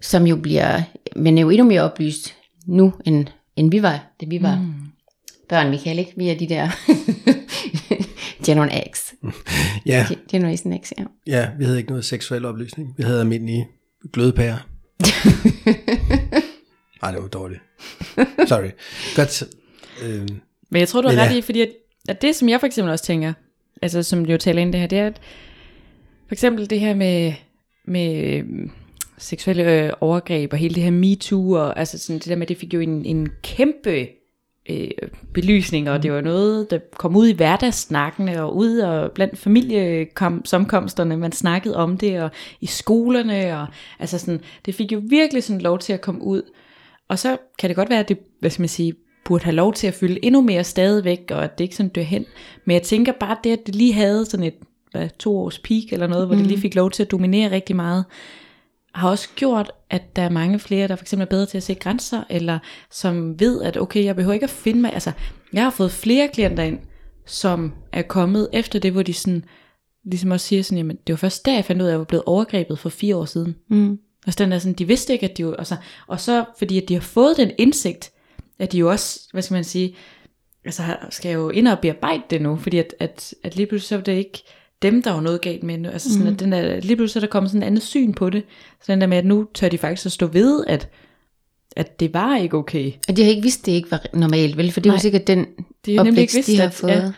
som jo bliver, men er jo endnu mere oplyst nu, end, end vi var, det vi var mm. børn, Michael, ikke? Vi er de der *laughs* Generation X. *laughs* ja. Generation X, ja. Ja, vi havde ikke noget seksuel oplysning. Vi havde almindelige glødepærer. *laughs* Ej, det var dårligt. Sorry. Godt. Øh, Men jeg tror, du har ret ja. i, fordi at, at det, som jeg for eksempel også tænker, altså som jo taler ind det her, det er, at for eksempel det her med, med øh, seksuelle øh, overgreb og hele det her MeToo, og altså sådan det der med, det fik jo en, en kæmpe øh, belysning, og det var noget, der kom ud i hverdagssnakkene, og ud og blandt familiesomkomsterne, man snakkede om det, og i skolerne, og altså sådan, det fik jo virkelig sådan lov til at komme ud. Og så kan det godt være, at det, hvad skal man sige, burde have lov til at fylde endnu mere stadigvæk, og at det ikke sådan dør hen. Men jeg tænker bare det, at det lige havde sådan et hvad, to års peak eller noget, hvor mm. det lige fik lov til at dominere rigtig meget, har også gjort, at der er mange flere, der for eksempel er bedre til at se grænser, eller som ved, at okay, jeg behøver ikke at finde mig, altså jeg har fået flere klienter ind, som er kommet efter det, hvor de sådan, ligesom også siger sådan, jamen det var først der, jeg fandt ud af, at jeg var blevet overgrebet for fire år siden. Mm. Altså den er sådan, de vidste ikke, at de jo, altså, og så fordi at de har fået den indsigt, at de jo også, hvad skal man sige, altså skal jo ind og bearbejde det nu, fordi at, at, at lige pludselig så er det ikke dem, der var noget galt med nu. Altså sådan, mm. at den der, lige pludselig er der kommet sådan et andet syn på det. Så den der med, at nu tør de faktisk at stå ved, at, at det var ikke okay. Og de har ikke vidst, det ikke var normalt, vel? For det er jo sikkert den de har nemlig ikke opvækst, vidst, de har at- fået. ja.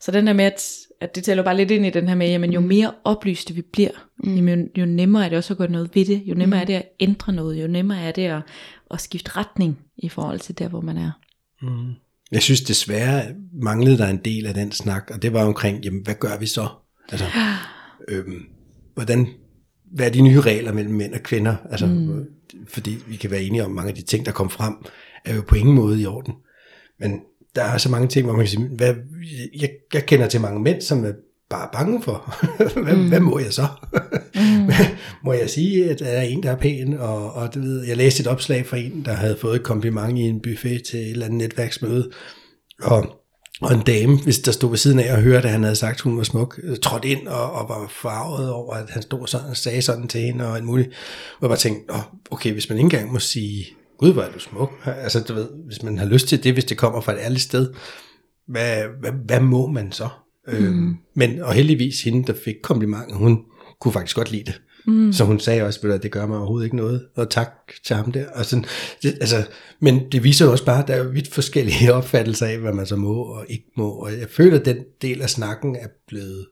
Så den der med, at, at det tæller bare lidt ind i den her med, jamen jo mere oplyste vi bliver, mm. jamen, jo, jo nemmere er det også at gøre noget ved det, jo nemmere mm. er det at ændre noget, jo nemmere er det at, at skifte retning i forhold til der, hvor man er. Jeg synes desværre manglede der en del af den snak, og det var omkring, jamen hvad gør vi så? Altså, *gasps* øhm, hvordan, hvad er de nye regler mellem mænd og kvinder? Altså, mm. Fordi vi kan være enige om, mange af de ting, der kom frem, er jo på ingen måde i orden. Men der er så mange ting, hvor man kan sige, hvad, jeg, jeg kender til mange mænd, som er bare bange for, *laughs* hvad, mm. hvad må jeg så? mm. må jeg sige, at der er en, der er pæn? Og, og du ved, jeg læste et opslag fra en, der havde fået et kompliment i en buffet til et eller andet netværksmøde, og, og en dame, hvis der stod ved siden af og hørte, at han havde sagt, at hun var smuk, øh, trådte ind og, og var farvet over, at han stod sådan og sagde sådan til hende og alt muligt. Og jeg bare tænkte, oh, okay, hvis man ikke engang må sige, gud, hvor er du smuk. Altså, du ved, hvis man har lyst til det, hvis det kommer fra et ærligt sted, hvad, hvad, hvad må man så? Mm. Øhm, men, og heldigvis hende, der fik komplimenten, hun kunne faktisk godt lide det. Mm. Så hun sagde også, at det gør mig overhovedet ikke noget, og tak til ham der. Og sådan, det, altså, men det viser jo også bare, at der er vidt forskellige *laughs* opfattelser af, hvad man så må og ikke må. Og jeg føler, at den del af snakken er blevet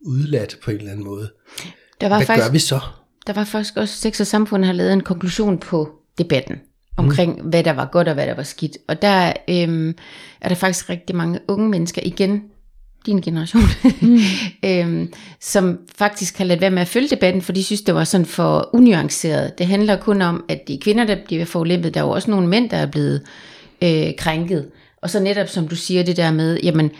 udladt på en eller anden måde. Der var, Hvad faktisk, gør vi så? der var faktisk også, Sex og Samfund har lavet en konklusion på debatten omkring, mm. hvad der var godt og hvad der var skidt. Og der øhm, er der faktisk rigtig mange unge mennesker, igen din generation, mm. *laughs* øhm, som faktisk har ladet være med at følge debatten, for de synes, det var sådan for unuanceret. Det handler kun om, at de kvinder, der bliver forulæmpet, der er jo også nogle mænd, der er blevet øh, krænket. Og så netop, som du siger, det der med, jamen,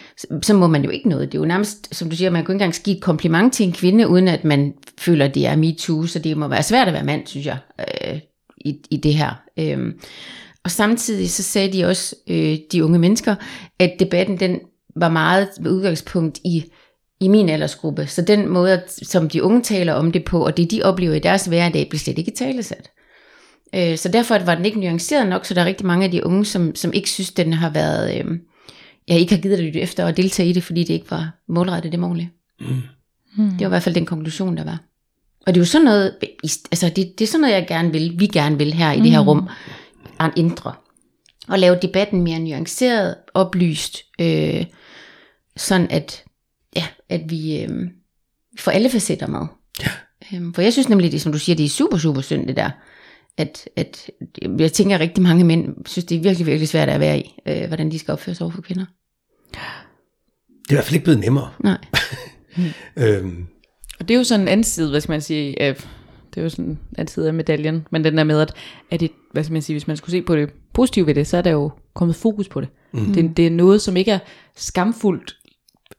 så, må man jo ikke noget. Det er jo nærmest, som du siger, man kan ikke engang give et kompliment til en kvinde, uden at man føler, at det er MeToo, så det må være svært at være mand, synes jeg, øh, i, i det her. Øhm, og samtidig så sagde de også, øh, de unge mennesker, at debatten den var meget med udgangspunkt i, i min aldersgruppe. Så den måde, som de unge taler om det på, og det de oplever i deres hverdag, bliver slet ikke talesat. Øh, så derfor var den ikke nuanceret nok, så der er rigtig mange af de unge, som, som ikke synes, den har været, øh, ja, ikke har givet lytte efter og deltage i det, fordi det ikke var målrettet det målige. Mm. Det var i hvert fald den konklusion, der var. Og det er jo sådan noget, altså det, det er sådan noget, jeg gerne vil, vi gerne vil her i det her rum, at ændre. Og lave debatten mere nuanceret, oplyst, øh, sådan at, ja, at vi øh, får alle facetter med. Ja. Øhm, for jeg synes nemlig, det som du siger, det er super, super synd det der. At, at jeg tænker, at rigtig mange mænd synes, det er virkelig, virkelig svært at være i, øh, hvordan de skal opføre sig over for kvinder. Det er i hvert fald ikke blevet nemmere. Nej. *laughs* Øhm, Og det er jo sådan en anden side, hvad skal man sige, af, det er jo sådan en anden side af medaljen, men den der med, at, at det, hvad skal man sige, hvis man skulle se på det positive ved det, så er der jo kommet fokus på det. Mm. Det, det er noget, som ikke er skamfuldt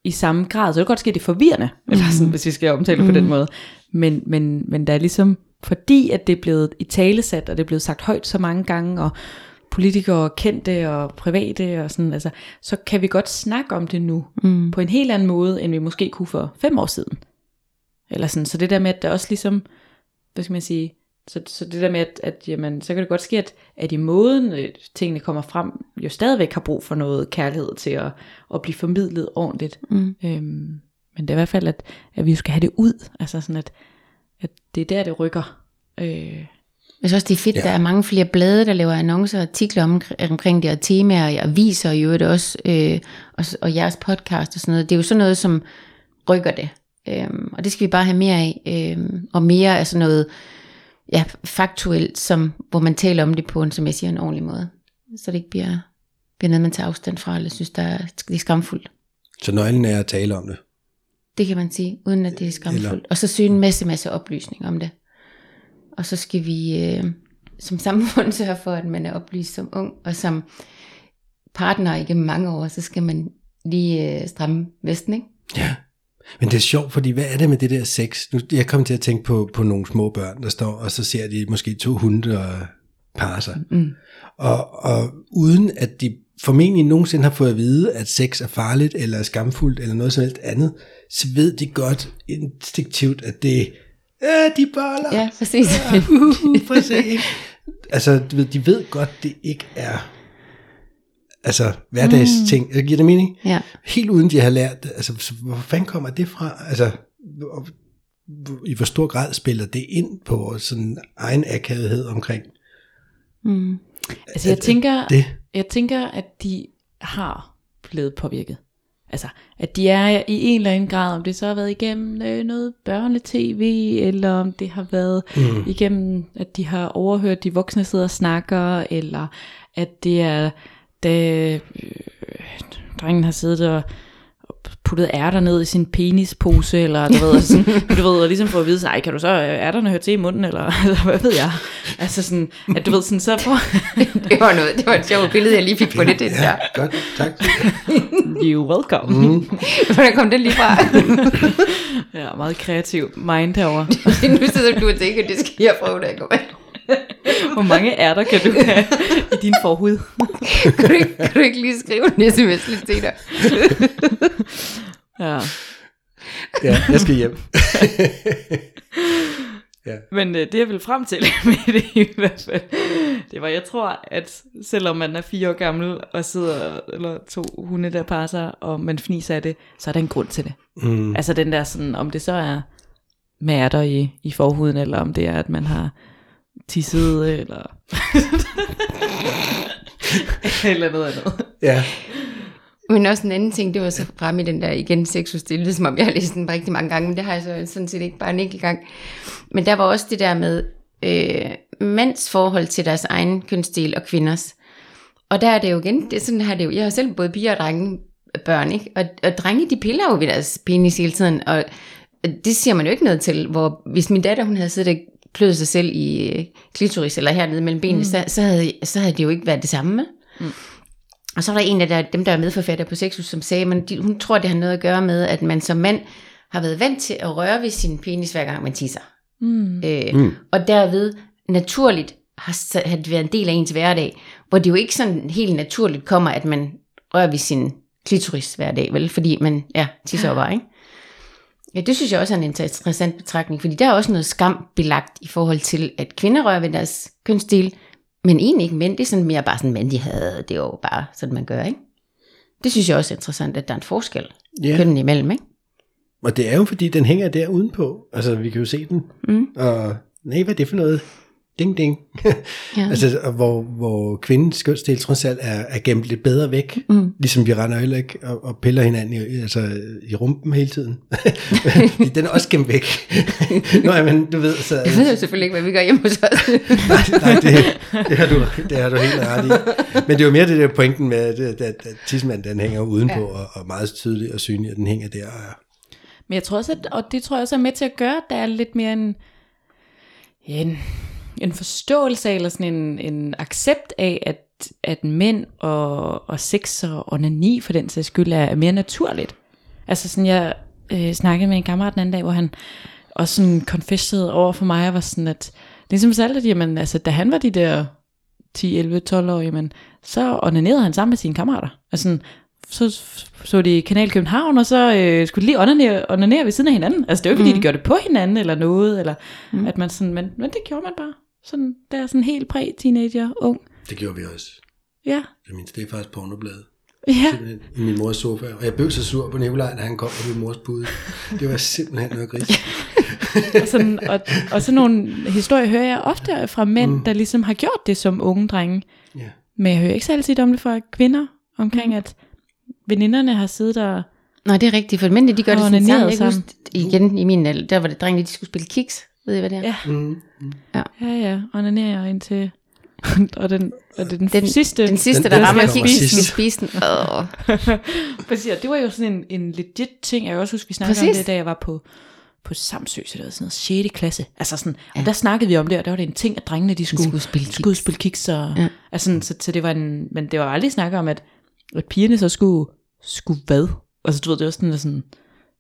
i samme grad, så det kan godt ske, at det er forvirrende, mm. eller sådan, hvis vi skal omtale det på den måde. Men, men, men der er ligesom, fordi at det er blevet i talesat, og det er blevet sagt højt så mange gange, og politikere kendte og private og sådan, altså, så kan vi godt snakke om det nu, mm. på en helt anden måde, end vi måske kunne for fem år siden. Eller sådan, så det der med, at der også ligesom, hvad skal man sige, så, så det der med, at, at jamen, så kan det godt ske, at, at i måden øh, tingene kommer frem, jo stadigvæk har brug for noget kærlighed til at, at blive formidlet ordentligt. Mm. Øhm, men det er i hvert fald, at, at vi jo skal have det ud, altså sådan, at, at det er der, det rykker. Øh, Jeg synes også, det er fedt, Ja. der er mange flere blade, der laver annoncer og artikler om, omkring det, og temaer, og aviser i øvrigt også, øh, og, og jeres podcast og sådan noget. Det er jo sådan noget, som rykker det. Øhm, og det skal vi bare have mere af. Øhm, og mere af sådan noget ja, faktuelt, som, hvor man taler om det på en, som jeg siger, en ordentlig måde. Så det ikke bliver bliver noget, man tager afstand fra, eller synes, der er, det er skamfuldt. Så nøglen er at tale om det. Det kan man sige, uden at det er skamfuldt. Og så søge en masse, masse oplysning om det. Og så skal vi øh, som samfund *laughs* sørge for, at man er oplyst som ung, og som partner igennem mange år, så skal man lige øh, stramme vesten, ikke? Ja. Men det er sjovt, fordi hvad er det med det der sex? Nu, jeg kom til at tænke på, på nogle små børn, der står, og så ser de måske to hunde og parre sig. Mm. Og, og uden at de formentlig nogensinde har fået at vide, at sex er farligt, eller skamfuldt, eller noget som helst andet, så ved de godt instinktivt, at det er de boller. Ja, præcis. *laughs* Ja, uh, præcis. altså, du ved, de ved godt, det ikke er altså hverdags mm. ting. Giver det mening? Ja. Helt uden de har lært, altså så hvor fanden kommer det fra? Altså, hvor- i hvor stor grad spiller det ind på vores sådan egen akavethed omkring Mm. Altså jeg at- tænker, det? jeg tænker, at de har blevet påvirket. Altså, at de er i en eller anden grad, om det så har været igennem øh, noget børnetv, eller om det har været mm. igennem, at de har overhørt de voksne sidder og snakker, eller at det er, da øh, drengen har siddet og puttet ærter ned i sin penispose, eller du ved, altså sådan, *laughs* du ved, og ligesom få at vide, ej, kan du så øh, ærterne høre til i munden, eller *laughs* altså, hvad ved jeg? Altså sådan, at du ved, sådan, så får, *laughs* Det var noget, det var et sjovt billede, jeg lige fik på det, det der. Ja, godt, tak. you welcome. Mm. Hvordan kom den lige fra? Ja, meget kreativ mind herovre. nu sidder du og tænker, det skal jeg prøve, da jeg går *laughs* Hvor mange ærter kan du have i din forhud? *laughs* kan, du ikke, kan du ikke lige skrive en sms lidt senere? Ja. Ja, jeg skal hjem. *laughs* Men øh, det jeg vil frem til med det i hvert fald, det var, jeg tror, at selvom man er fire år gammel og sidder, eller to hunde, der passer, og man fniser af det, så er der en grund til det. Mm. Altså den der sådan, om det så er med ærter i, i forhuden, eller om det er, at man har tisset, eller... *laughs* eller noget andet. Ja, Men også en anden ting, det var så frem i den der igen sexudstillet, som om jeg har læst den rigtig mange gange, men det har jeg så sådan set ikke bare en enkelt gang. Men der var også det der med øh, mænds forhold til deres egen kønsdel og kvinders. Og der er det jo igen, det er sådan her det jo, jeg har selv både piger og drenge børn, ikke? Og, og drenge, de piller jo ved deres penis hele tiden, og det siger man jo ikke noget til, hvor hvis min datter, hun havde siddet og kløet sig selv i øh, klitoris, eller hernede mellem benene, mm. så, så, havde, så havde det jo ikke været det samme. Mm. Og så var der en af der, dem, der er medforfatter på Sexus, som sagde, at hun tror, det har noget at gøre med, at man som mand har været vant til at røre ved sin penis, hver gang man tisser. Mm. Øh, mm. Og derved naturligt har, har det været en del af ens hverdag, hvor det jo ikke sådan helt naturligt kommer, at man rører ved sin klitoris hver dag, vel? Fordi man ja, tisser jo bare, ikke? Ja, det synes jeg også er en interessant betragtning, fordi der er også noget skam belagt i forhold til, at kvinder rører ved deres kønsdel, men egentlig ikke mænd. Det er sådan mere bare sådan, mænd de havde, det er jo bare sådan, man gør, ikke? Det synes jeg også er interessant, at der er en forskel Ja. yeah. kønnen imellem, ikke? og det er jo fordi, den hænger der udenpå. Altså, vi kan jo se den. Mm. Og nej, hvad er det for noget? Ding, ding. Ja. *laughs* altså, hvor, hvor kvindens kønsdel trods alt er, er gemt lidt bedre væk. Mm. Ligesom vi render heller ikke og, og piller hinanden i, altså, i rumpen hele tiden. *laughs* *laughs* den er også gemt væk. Nå, men du ved, så... Jeg ved jo selvfølgelig ikke, hvad vi gør hjemme hos os. nej, nej det, det, har du, det har du helt ret i. Men det er jo mere det der pointen med, at, at, at tidsmanden den hænger udenpå, ja. og, og meget tydeligt og synligt, at den hænger der. Og, Men jeg tror også, at, og det tror jeg også er med til at gøre, at der er lidt mere en, en, en forståelse af, eller sådan en, en accept af, at, at mænd og, og sex og onani for den sags skyld er, er mere naturligt. Altså sådan, jeg øh, snakkede med en kammerat den anden dag, hvor han også sådan confessede over for mig, og var sådan, at ligesom så at jamen, altså, da han var de der 10, 11, 12 år, jamen, så onanerede han sammen med sine kammerater. Altså, sådan, så så de Kanal København, og så øh, skulle de lige onanere, onanere ved siden af hinanden. Altså, det var jo ikke, fordi de gjorde det på hinanden, eller noget, eller mm. at man sådan, men, men det gjorde man bare. Sådan, der er sådan helt præ-teenager, ung. det gjorde vi også. Ja, Det min stefars pornoblad. ja. Simpelthen i min mors sofa. Og jeg blev så sur på Nikolaj, da han kom på min mors bud. Det var simpelthen noget gris. *laughs* Og, sådan, og, og sådan nogle historier hører jeg ofte fra mænd, mm. der ligesom har gjort det som unge drenge. Ja. Men jeg hører ikke særlig tit om det fra kvinder, omkring at veninderne har siddet og... Nej, det er rigtigt, for mændene, de gør det sådan sammen. Jeg kan huske, igen i min alder, der var det drengene, de skulle spille kiks. Ved I, hvad det er? Ja, Mm. ja, ja, onanere indtil *laughs* og den, og det er den, Den, sidste. den sidste, Den- der den rammer kiksen, skal spise den. Åh. *laughs* Præcis, det var jo sådan en, en legit ting. Jeg kan også huske, vi snakkede om Præcis. det, da jeg var på, på Samsø, så det var sådan noget 6. klasse. Altså sådan, ja. og der snakkede vi om det, og der var det en ting, at drengene de skulle, skulle spille kiks. skulle spille kiks. Og, Ja. ja. altså, sådan, så, så, det var en, men det var aldrig snakket om, at, at pigerne så skulle, skulle hvad? Altså du ved, det var sådan, sådan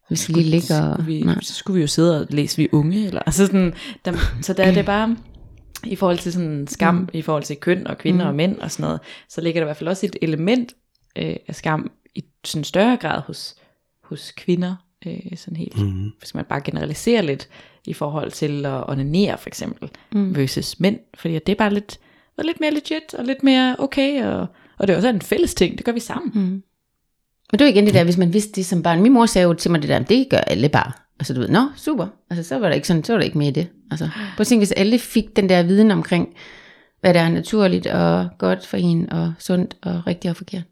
Vi skal lige ligge og... vi, Nej. så skulle vi jo sidde og læse vi unge, eller, altså sådan, der, så der er det bare, i forhold til sådan skam, mm. i forhold til køn og kvinder mm. og mænd og sådan noget, så ligger der i hvert fald også et element øh, af skam i sådan større grad hos, hos kvinder, øh, sådan helt, mm. hvis man bare generaliserer lidt i forhold til at onanere for eksempel, mm. versus mænd, fordi at det er bare lidt, lidt mere legit og lidt mere okay, og, og det er også en fælles ting, det gør vi sammen. Mm. Men det var igen det der, hvis man vidste det som barn. Min mor sagde jo til mig det der, det gør alle bare. Altså du ved, nå, super. Altså så var der ikke sådan, så var der ikke mere i det. Altså, prøv at tænke, hvis alle fik den der viden omkring, hvad der er naturligt og godt for en, og sundt og rigtigt og forkert.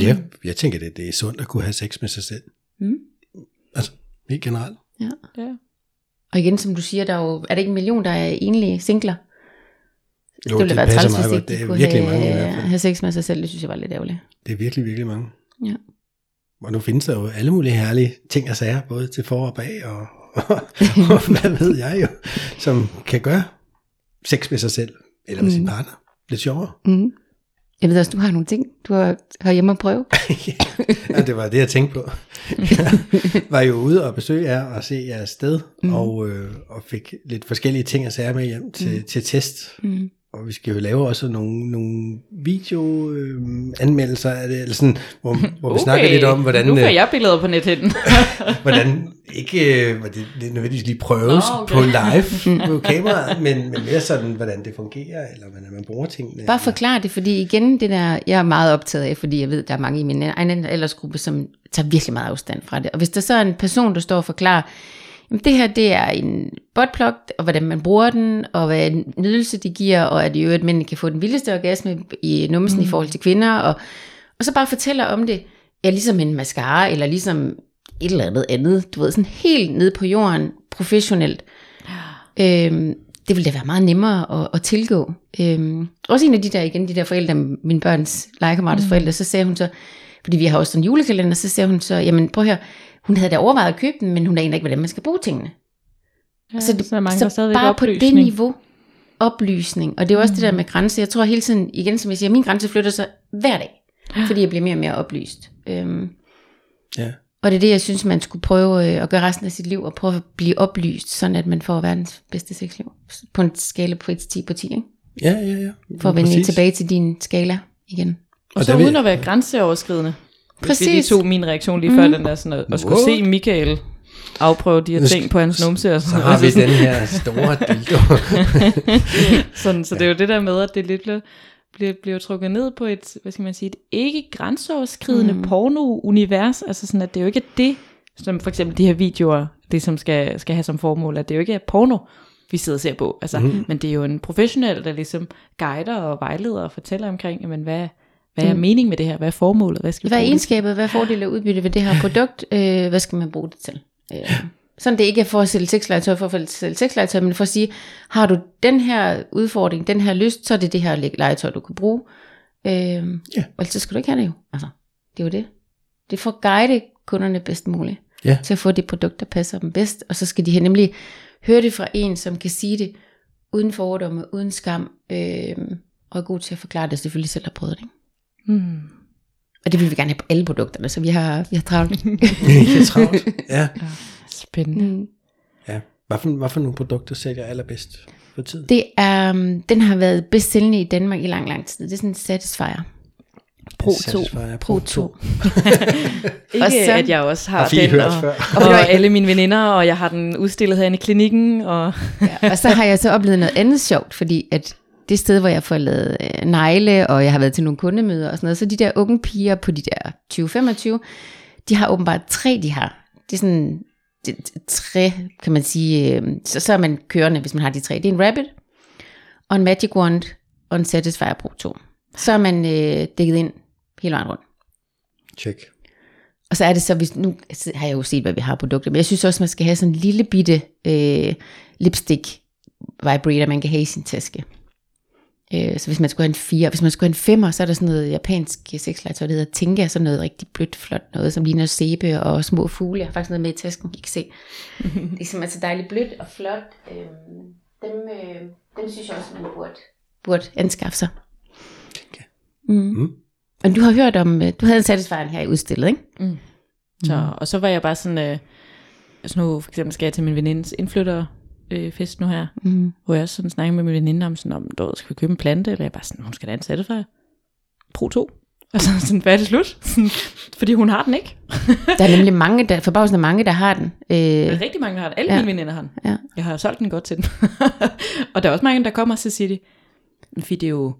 Ja, jeg tænker, det, det er sundt at kunne have sex med sig selv. Mm. Altså, helt generelt. Ja. Ja. Og igen, som du siger, der er jo, er det ikke en million, der er enlige singler? Jo, ville det være passer meget godt. Det er kunne virkelig have, mange i hvert fald. have sex med sig selv. Det synes jeg var lidt ærgerligt. Det er virkelig, virkelig mange. Ja. Og nu findes der jo alle mulige herlige ting og sager, både til for og bag, og, og, *laughs* og hvad ved jeg jo, som kan gøre sex med sig selv, eller med mm. sin partner, lidt sjovere. Mm. Jeg ved også, du har nogle ting, du har, har hjemme at prøve. *laughs* ja, det var det, jeg tænkte på. Jeg var jo ude og besøge jer og se jeres sted, mm. og, øh, og fik lidt forskellige ting og sager med hjem til, mm. til test. Mm. Og vi skal jo lave også nogle, nogle videoanmeldelser, øh, anmeldelser af det, eller sådan, hvor, hvor vi okay. snakker lidt om, hvordan, Nu får øh, jeg billeder på nethinden. *laughs* hvordan ikke øh, hvor det, det nødvendigvis lige prøves Nå, okay. på live på kameraet, men, men mere sådan, hvordan det fungerer, eller hvordan man bruger tingene. Bare forklar det, fordi igen, det der, jeg er meget optaget af, fordi jeg ved, der er mange i min egen aldersgruppe, som tager virkelig meget afstand fra det. Og hvis der så er en person, der står og forklarer, jamen det her, det er en buttplug, og hvordan man bruger den, og hvad en nydelse det giver, og at i øvrigt mænd kan få den vildeste orgasme i numsen mm. i forhold til kvinder, og, og så bare fortæller om det, ja, ligesom en mascara, eller ligesom et eller andet andet, du ved, sådan helt ned på jorden, professionelt. Øhm, det ville da være meget nemmere at, at tilgå. Øhm, også en af de der, igen, de der forældre, mine børns legekammeraters mm. forældre, så sagde hun så, fordi vi har også sådan en julekalender, så sagde hun så, jamen prøv høre, hun havde da overvejet at købe den, men hun aner ikke, hvordan man skal bruge tingene. Ja, så, det, så mangler så stadigvæk bare på det oplysning. niveau, oplysning. Og det er også mm. det der med grænse. Jeg tror hele tiden, igen som jeg siger, min grænse flytter sig hver dag, fordi jeg bliver mere og mere oplyst. Øhm, Ja. og det er det, jeg synes, man skulle prøve øh, at gøre resten af sit liv, og prøve at blive oplyst, sådan at man får verdens bedste sexliv. På en skala på 1 til 10 på 10, ikke? Ja, ja, ja. For at vende Præcis. tilbage til din skala igen. Og så der uden at være grænseoverskridende. Hvis vi lige Præcis. tog min reaktion lige før den der sådan, at, at skulle se Michael afprøve de her ting på hans numse og Så sådan har noget. vi den her store dildo. *laughs* sådan, så det er jo det der med, at det lidt bliver, bliver, bliver trukket ned på et, hvad skal man sige, et ikke grænseoverskridende mm. porno-univers. Altså sådan, at det er jo ikke det, som for eksempel de her videoer, det som skal, skal have som formål, at det er jo ikke er porno, vi sidder og ser på. Altså, mm. Men det er jo en professionel, der ligesom guider og vejleder og fortæller omkring, jamen, hvad, hvad er meningen med det her? Hvad er formålet? Hvad skal Hvad er egenskabet? Hvad er fordele og udbytte ved det her produkt? Øh, hvad skal man bruge det til? Øh, sådan det ikke er for at sælge sexlegetøj, for at sælge sexlegetøj, men for at sige, har du den her udfordring, den her lyst, så er det det her legetøj, du kan bruge. Øh, ja. Og så skal du ikke have det jo. Altså, det er jo det. Det er for at guide kunderne bedst muligt. Ja. Til at få det produkt, der passer dem bedst. Og så skal de nemlig høre det fra en, som kan sige det uden fordomme, uden skam, øh, og er god til at forklare det, selvfølgelig selv har prøvet det. Ikke? Mm. Og det vil vi gerne have på alle produkterne, så vi har, vi har travlt. *laughs* Ikke travlt. Ja. Spændende. Mm. ja. Hvad for, hvad for nogle produkter sælger allerbedst for tiden? Det er, um, den har været bedst sælgende i Danmark i lang, lang tid. Det er sådan en Satisfyer. Pro 2. Satisfyer Pro 2. *laughs* Ikke Og så- at jeg også har, Har vi den, hørt og, før. og *laughs* alle mine veninder, og jeg har den udstillet herinde i klinikken, og Ja, og så har jeg så oplevet noget andet sjovt, fordi at det sted, hvor jeg får lavet øh, negle, og jeg har været til nogle kundemøder og sådan noget, så de der unge piger på de der 20-25, de har åbenbart tre, de har. Det er sådan det, tre, kan man sige, øh, så, så er man kørende, hvis man har de tre. Det er en Rabbit, og en Magic Wand, og en Satisfyer Pro 2. Så er man øh, dækket ind hele vejen rundt. Check. Og så er det så, hvis, nu har jeg jo set, hvad vi har produkter, men jeg synes også, man skal have sådan en lille bitte øh, lipstick vibrator, man kan have i sin taske. Øh, så hvis man skulle have en 4, hvis man skulle have en 5, så er der sådan noget japansk sexlegetøj, der hedder Tinka, sådan noget rigtig blødt, flot noget, som ligner sæbe og små fugle. Jeg har faktisk noget med i tasken, I kan se. *laughs* det er simpelthen så dejligt blødt og flot. Øh, dem, øh, dem synes jeg også, man burde, burde anskaffe sig. Tinka. Mm. Mm. Og du har hørt om, øh, du havde en Satisfyer her i udstillet, ikke? Mm. Så, og så var jeg bare sådan, øh, altså nu for eksempel skal jeg til min venindes indflytter øh, fest nu her, Mm. hvor jeg også sådan snakker med min veninde om sådan, om du skal vi købe en plante, eller jeg bare sådan, hun skal da en Satisfyer. Pro 2. *laughs* Og så sådan, hvad er det slut? Fordi hun har den ikke. *laughs* Der er nemlig mange, der, forbavsende mange, der har den. Der er Øh, rigtig mange, der har den. Alle ja. mine veninder har den. ja. Jeg har solgt den godt til den. *laughs* og der er også mange, der kommer, og så siger de, fordi det er jo,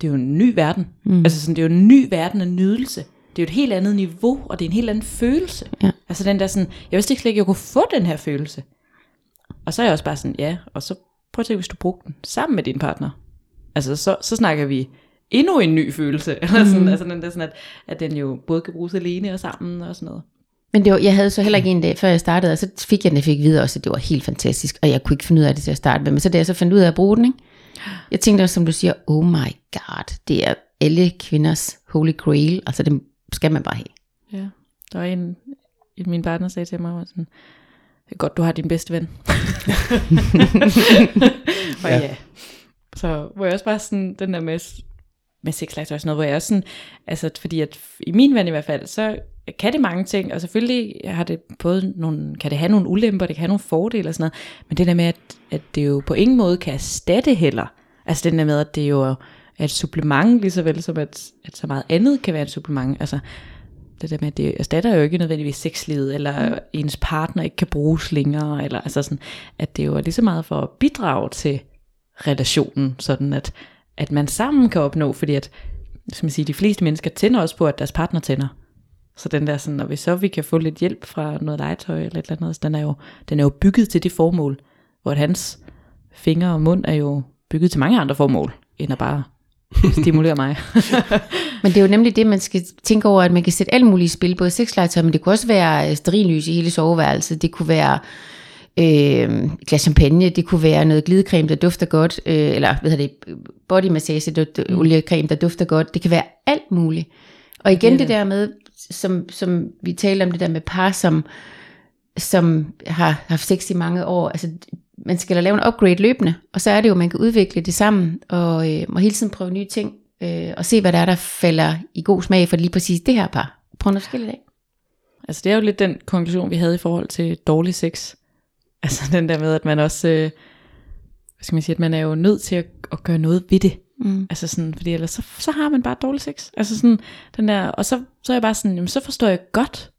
det er jo en ny verden. Mm. Altså sådan, det er jo en ny verden af nydelse. Det er jo et helt andet niveau, og det er en helt anden følelse. Ja. Altså den der sådan, jeg vidste ikke slet ikke, jeg kunne få den her følelse. Og så er jeg også bare sådan, ja, og så prøv at tænke, hvis du brugte den sammen med din partner. Altså så, så snakker vi endnu en ny følelse. *laughs* Eller sådan, altså den der sådan, at, at den jo både kan bruges alene og sammen og sådan noget. Men det var, jeg havde så heller ikke en dag, før jeg startede, og så fik jeg den, jeg fik videre også, at det var helt fantastisk, og jeg kunne ikke finde ud af det til at starte med. Men så da jeg så fandt ud af at bruge den, ikke? jeg tænkte også, som du siger, oh my god, det er alle kvinders holy grail, altså det skal man bare have. Ja, der var en, en min partner sagde til mig, var sådan, det er godt, du har din bedste ven. *laughs* og ja. ja. Så hvor jeg også bare sådan, den der med, med sexlegetøj og sådan noget, hvor jeg også sådan, altså fordi at i min ven i hvert fald, så kan det mange ting, og selvfølgelig har det både nogle, kan det have nogle ulemper, det kan have nogle fordele og sådan noget, men det der med, at, at det jo på ingen måde kan erstatte heller, altså den der med, at det jo er et supplement, lige så vel som at, at så meget andet kan være et supplement, altså det der med, at det erstatter jo ikke nødvendigvis sexlivet, eller mm. ens partner ikke kan bruges længere, eller altså sådan, at det jo er lige så meget for at bidrage til relationen, sådan at, at man sammen kan opnå, fordi at, skal man sige, de fleste mennesker tænder også på, at deres partner tænder. Så den der sådan, og hvis så vi kan få lidt hjælp fra noget legetøj eller et eller andet, den er jo, den er jo bygget til det formål, hvor hans fingre og mund er jo bygget til mange andre formål, end at bare stimulere mig. *laughs* Men det er jo nemlig det, man skal tænke over, at man kan sætte alle mulige spil, både sexlegetøj, men det kunne også være øh, sterillys i hele soveværelset, det kunne være øh, glas champagne, det kunne være noget glidecreme, der dufter godt, øh, eller hvad hedder det, bodymassage, der, mm. oliecreme, der dufter godt, det kan være alt muligt. Og igen Det det der med, som, som vi taler om det der med par, som, som har haft sex i mange år, altså man skal lave en upgrade løbende, og så er det jo, at man kan udvikle det sammen, og, øh, og hele tiden prøve nye ting, øh, og se hvad der er, der falder i god smag for lige præcis det her par. Prøv noget forskelligt af. Altså det er jo lidt den konklusion, vi havde i forhold til dårlig sex. Altså *laughs* den der med, at man også, øh, hvad skal man sige, at man er jo nødt til at, at gøre noget ved det. Mm. Altså sådan, fordi ellers så, så har man bare dårlig sex. Altså sådan, den der, og så, så er jeg bare sådan, jamen så forstår jeg godt,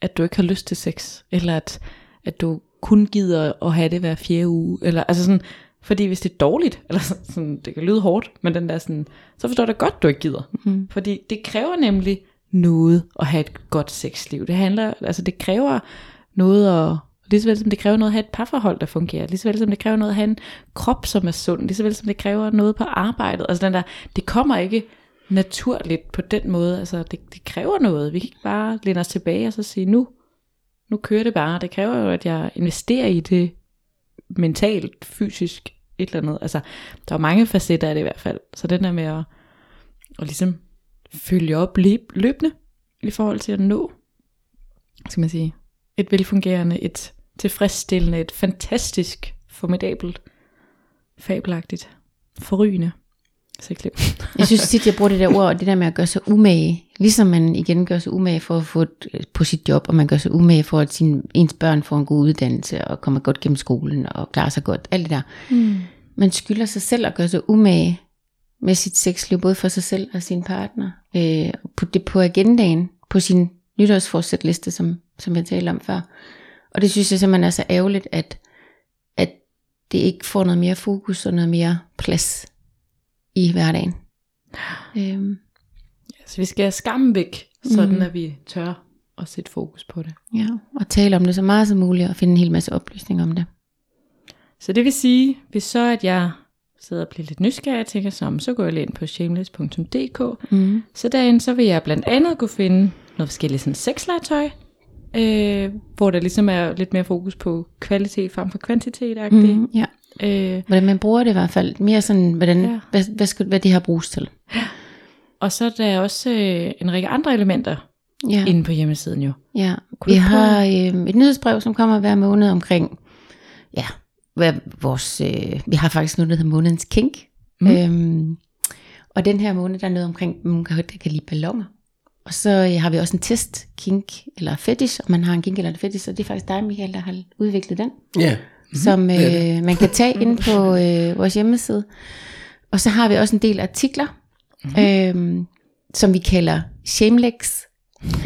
at du ikke har lyst til sex, eller at, at du kun gider at have det hver fjerde uge, eller altså sådan, fordi hvis det er dårligt, *laughs* eller sådan, det kan lyde hårdt, men den der sådan, så forstår jeg godt, du ikke gider. Mm. Fordi det kræver nemlig noget at have et godt sexliv. Det handler, altså det kræver noget at, lige så vel som det kræver noget at have et parforhold, der fungerer, lige så vel som det kræver noget at have en krop, som er sund, lige så vel som det kræver noget på arbejdet. Altså den der, det kommer ikke naturligt på den måde, altså det, det kræver noget. Vi kan ikke bare læne os tilbage og så sige, nu, nu kører det bare. Det kræver jo, at jeg investerer i det mentalt, fysisk, et eller andet. Altså, der er mange facetter af det i hvert fald. Så den der med at, at ligesom følge op løbende i forhold til at nå, skal man sige, et velfungerende, et tilfredsstillende, et fantastisk, formidabelt, fabelagtigt, forrygende sexliv. *laughs* Jeg synes tit, jeg bruger det der ord, det der med at gøre sig umage. Ligesom man igen gør sig umage for at få et, øh, på sit job, og man gør sig umage for, at sin, ens børn får en god uddannelse, og kommer godt gennem skolen, og klarer sig godt. Alt det der. Mm. Man skylder sig selv at gøre sig umage med sit sexliv, både for sig selv og sin partner. Øh, på, det på agendaen, på sin nytårsforsætliste, som, som jeg talte om før. Og det synes jeg simpelthen er så ærgerligt, at, at det ikke får noget mere fokus og noget mere plads i hverdagen. Øhm, Så vi skal have skammen væk, sådan Mhm. at vi tør at sætte fokus på det. ja, og tale om det så meget som muligt, og finde en hel masse oplysning om det. Så det vil sige, hvis så at jeg sidder og bliver lidt nysgerrig og tænker som, så går jeg lige ind på shameless.dk. Mm. Så derinde, så vil jeg blandt andet kunne finde noget forskelligt sådan sexlegetøj, øh, hvor der ligesom er lidt mere fokus på kvalitet frem for kvantitet. Mm. Mm, ja. Øh, Hvordan man bruger det i hvert fald. Mere sådan, hvordan, Ja. ja. hvad, hvad, skal, hvad det her bruges til. og så er der også øh, en række andre elementer Ja, ja. inde på hjemmesiden jo. ja. Kunne vi har øh, et nyhedsbrev, som kommer hver måned omkring, ja, hvad vores, øh, vi har faktisk noget, der hedder månedens kink. Mm. Mm. Øhm, og den her måned, der er noget omkring, man kan, der kan lide ballonger. Og så øh, har vi også en test, kink eller fetish, om man har en kink eller en fetish, og det er faktisk dig, Michael, der har udviklet den. Ja, som øh, man kan tage ind på øh, vores hjemmeside. Og så har vi også en del artikler, mm-hmm. øh, som vi kalder Shamelix.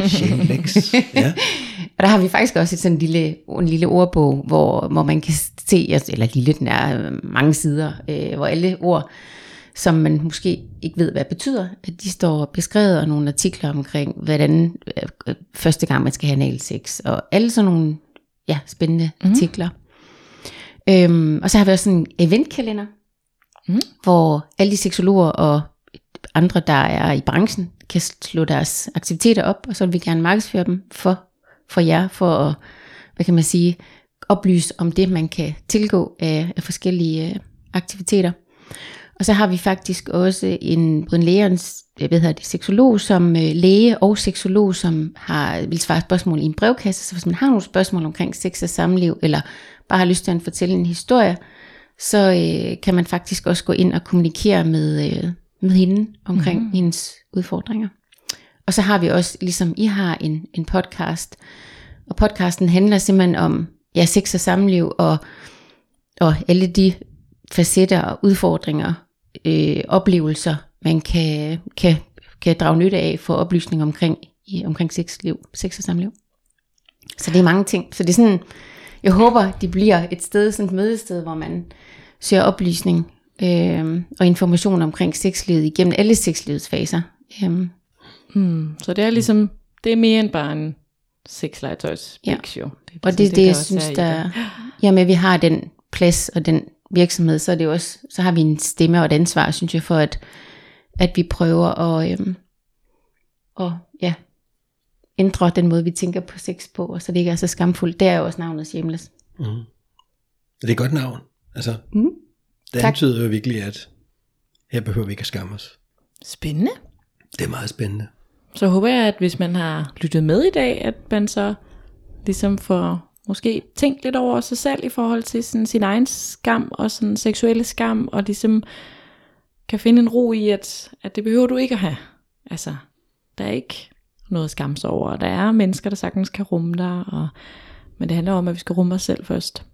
Shamelix. ja. *laughs* Og der har vi faktisk også et sådan lille, en lille ordbog, hvor, hvor man kan se, eller lille, den er øh, mange sider, øh, hvor alle ord, som man måske ikke ved, hvad betyder, at de står beskrevet, og nogle artikler omkring, hvordan øh, øh, første gang man skal have analsex, og alle sådan nogle ja, spændende mm. artikler. Øhm, og så har vi også en eventkalender, Mm. hvor alle de seksologer og andre, der er i branchen, kan slå deres aktiviteter op, og så vil vi gerne markedsføre dem for, for jer, for at, hvad kan man sige, oplyse om det, man kan tilgå af, af forskellige øh, aktiviteter. Og så har vi faktisk også en Brian Leons, hvad hedder det, seksolog, som øh, læge og seksolog, som har vil svare spørgsmål i en brevkasse. Så hvis man har nogle spørgsmål omkring sex og samliv, eller bare har lyst til at fortælle en historie, så øh, kan man faktisk også gå ind og kommunikere med, øh, med hende omkring mm-hmm. hendes udfordringer. Og så har vi også, ligesom I har, en, en podcast. Og podcasten handler simpelthen om ja, sex og samliv, og, og alle de facetter og udfordringer, øh, oplevelser, man kan, kan, kan drage nytte af for oplysning omkring, i, omkring sexliv, sex og samliv. Så det er mange ting. Så det er sådan, jeg håber, det bliver et sted, sådan et mødested, hvor man søger oplysning øh, og information omkring sexlivet igennem alle sexlivets faser. Øh, Mm. Så det er ligesom, det er mere end bare en sexlegetøjs Ja. ja. Det og præcis det er det, jeg synes, der, det. jamen at vi har den plads og den virksomhed, så er det også, så har vi en stemme og et ansvar, synes jeg, for at, at vi prøver at, øhm, og, ja, ændre den måde, vi tænker på sex på, og så det ikke er så skamfuldt. Det er jo også navnet Shameless. Mm. Det er et godt navn. Altså, Mm. det Tak. antyder jo virkelig, at her behøver vi ikke at skamme os. Spændende. Det er meget spændende. Så håber jeg, at hvis man har lyttet med i dag, at man så ligesom får måske tænkt lidt over sig selv i forhold til sådan sin egen skam og sådan seksuelle skam, og ligesom kan finde en ro i, at, at det behøver du ikke at have. Altså, der er ikke noget at skamme sig over. Der er mennesker, der sagtens kan rumme dig, og, men det handler om, at vi skal rumme os selv først.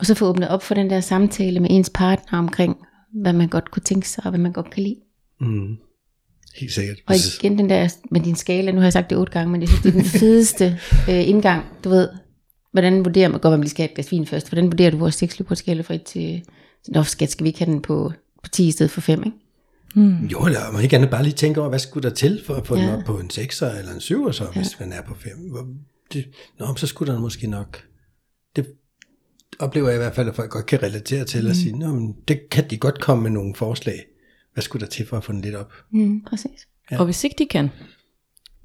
Og så få åbnet op for den der samtale med ens partner omkring, hvad man godt kunne tænke sig, og hvad man godt kan lide. Mm. Helt sikkert. Og igen den der med din skala, nu har jeg sagt det otte gange, men jeg synes, det er den *laughs* fedeste øh, indgang. Du ved, hvordan vurderer man, godt man lige skal have et glas vin først, hvordan vurderer du vores sexliv på skala fra 1 til, nå skat, skal vi ikke have den på, på 10 i stedet for 5, ikke? Jo, eller man ikke andet bare lige tænke over, hvad skulle der til for at få ja. den Ja. op på en 6'er eller en 7'er så, ja. hvis man er på 5. Det, nå, så skulle der måske nok... Det oplever jeg i hvert fald, at folk godt kan relatere til mm. at sige, nå, men det kan de godt komme med nogle forslag. Hvad skulle der til for at få den lidt op? Mm, præcis. Ja. Og hvis ikke de kan,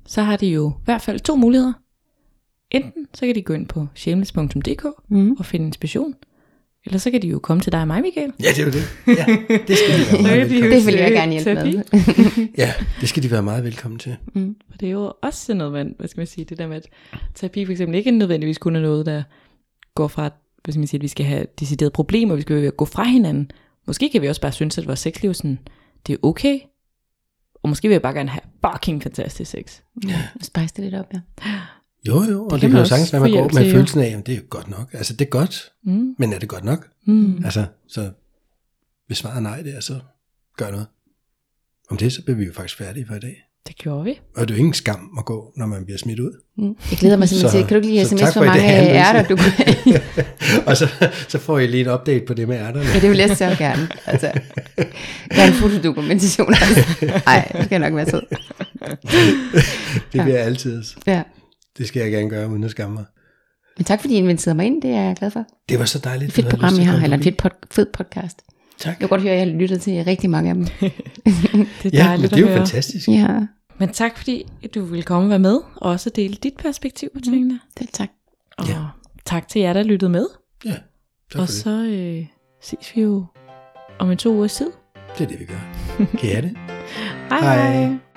så har de jo i hvert fald to muligheder. Enten så kan de gå ind på shameless.dk Mm. og finde inspiration, eller så kan de jo komme til dig og mig, Michael. Ja, det er jo det. Ja, det skal de være *laughs* meget velkommen. Det vil jeg gerne hjælpe med. *laughs* Ja, det skal de være meget velkommen til. Og det er jo også sådan noget, man, hvad skal man sige, det der med, at terapi for eksempel ikke nødvendigvis kun er noget, der går fra, hvad skal man sige, at vi skal have deciderede problemer, vi skal jo gå fra hinanden. Måske kan vi også bare synes, at vores sexliv sådan, det er okay, og måske vil jeg bare gerne have fucking fantastisk sex. Spice det lidt op, ja. *gasps* *gasps* Jo, jo, og det, det kan jo sagtens være, man går med til, følelsen af, at det er jo godt nok. Altså, det er godt, Mm. men er det godt nok? Mm. Altså, så hvis svaret er nej der, så gør noget. Om det, så bliver vi jo faktisk færdige for i dag. Det gjorde vi. Og det er jo ingen skam at gå, når man bliver smidt ud. Mm. Jeg glæder mig simpelthen Så- til, kan du ikke lige sms, hvor mange dag, ærter du kunne *laughs* og så, så får I lige et update på det med ærterne. Ja, det vil jeg så gerne. Altså, gerne fotodokumentation. Altså. *laughs* Ej, det skal nok være sød. Det bliver altid. Ja. Det skal jeg gerne gøre, uden at skamme mig. Men tak fordi I inviterede mig ind, det er jeg glad for. Det var så dejligt. Et fedt program, at har, eller en fedt pod- fed podcast. Tak. Jeg kan godt høre, at jeg har lyttet til rigtig mange af dem. *laughs* Det er Ja, men det er jo fantastisk. Ja, Men tak fordi du ville komme og være med, og også dele dit perspektiv på tingene. selv tak. Og Ja. tak til jer, der lyttede med. Ja, tak Og for det. så øh, ses vi jo om en to uger tid. Det er det, vi gør. Kan I have det? *laughs* Hej Hej. hej.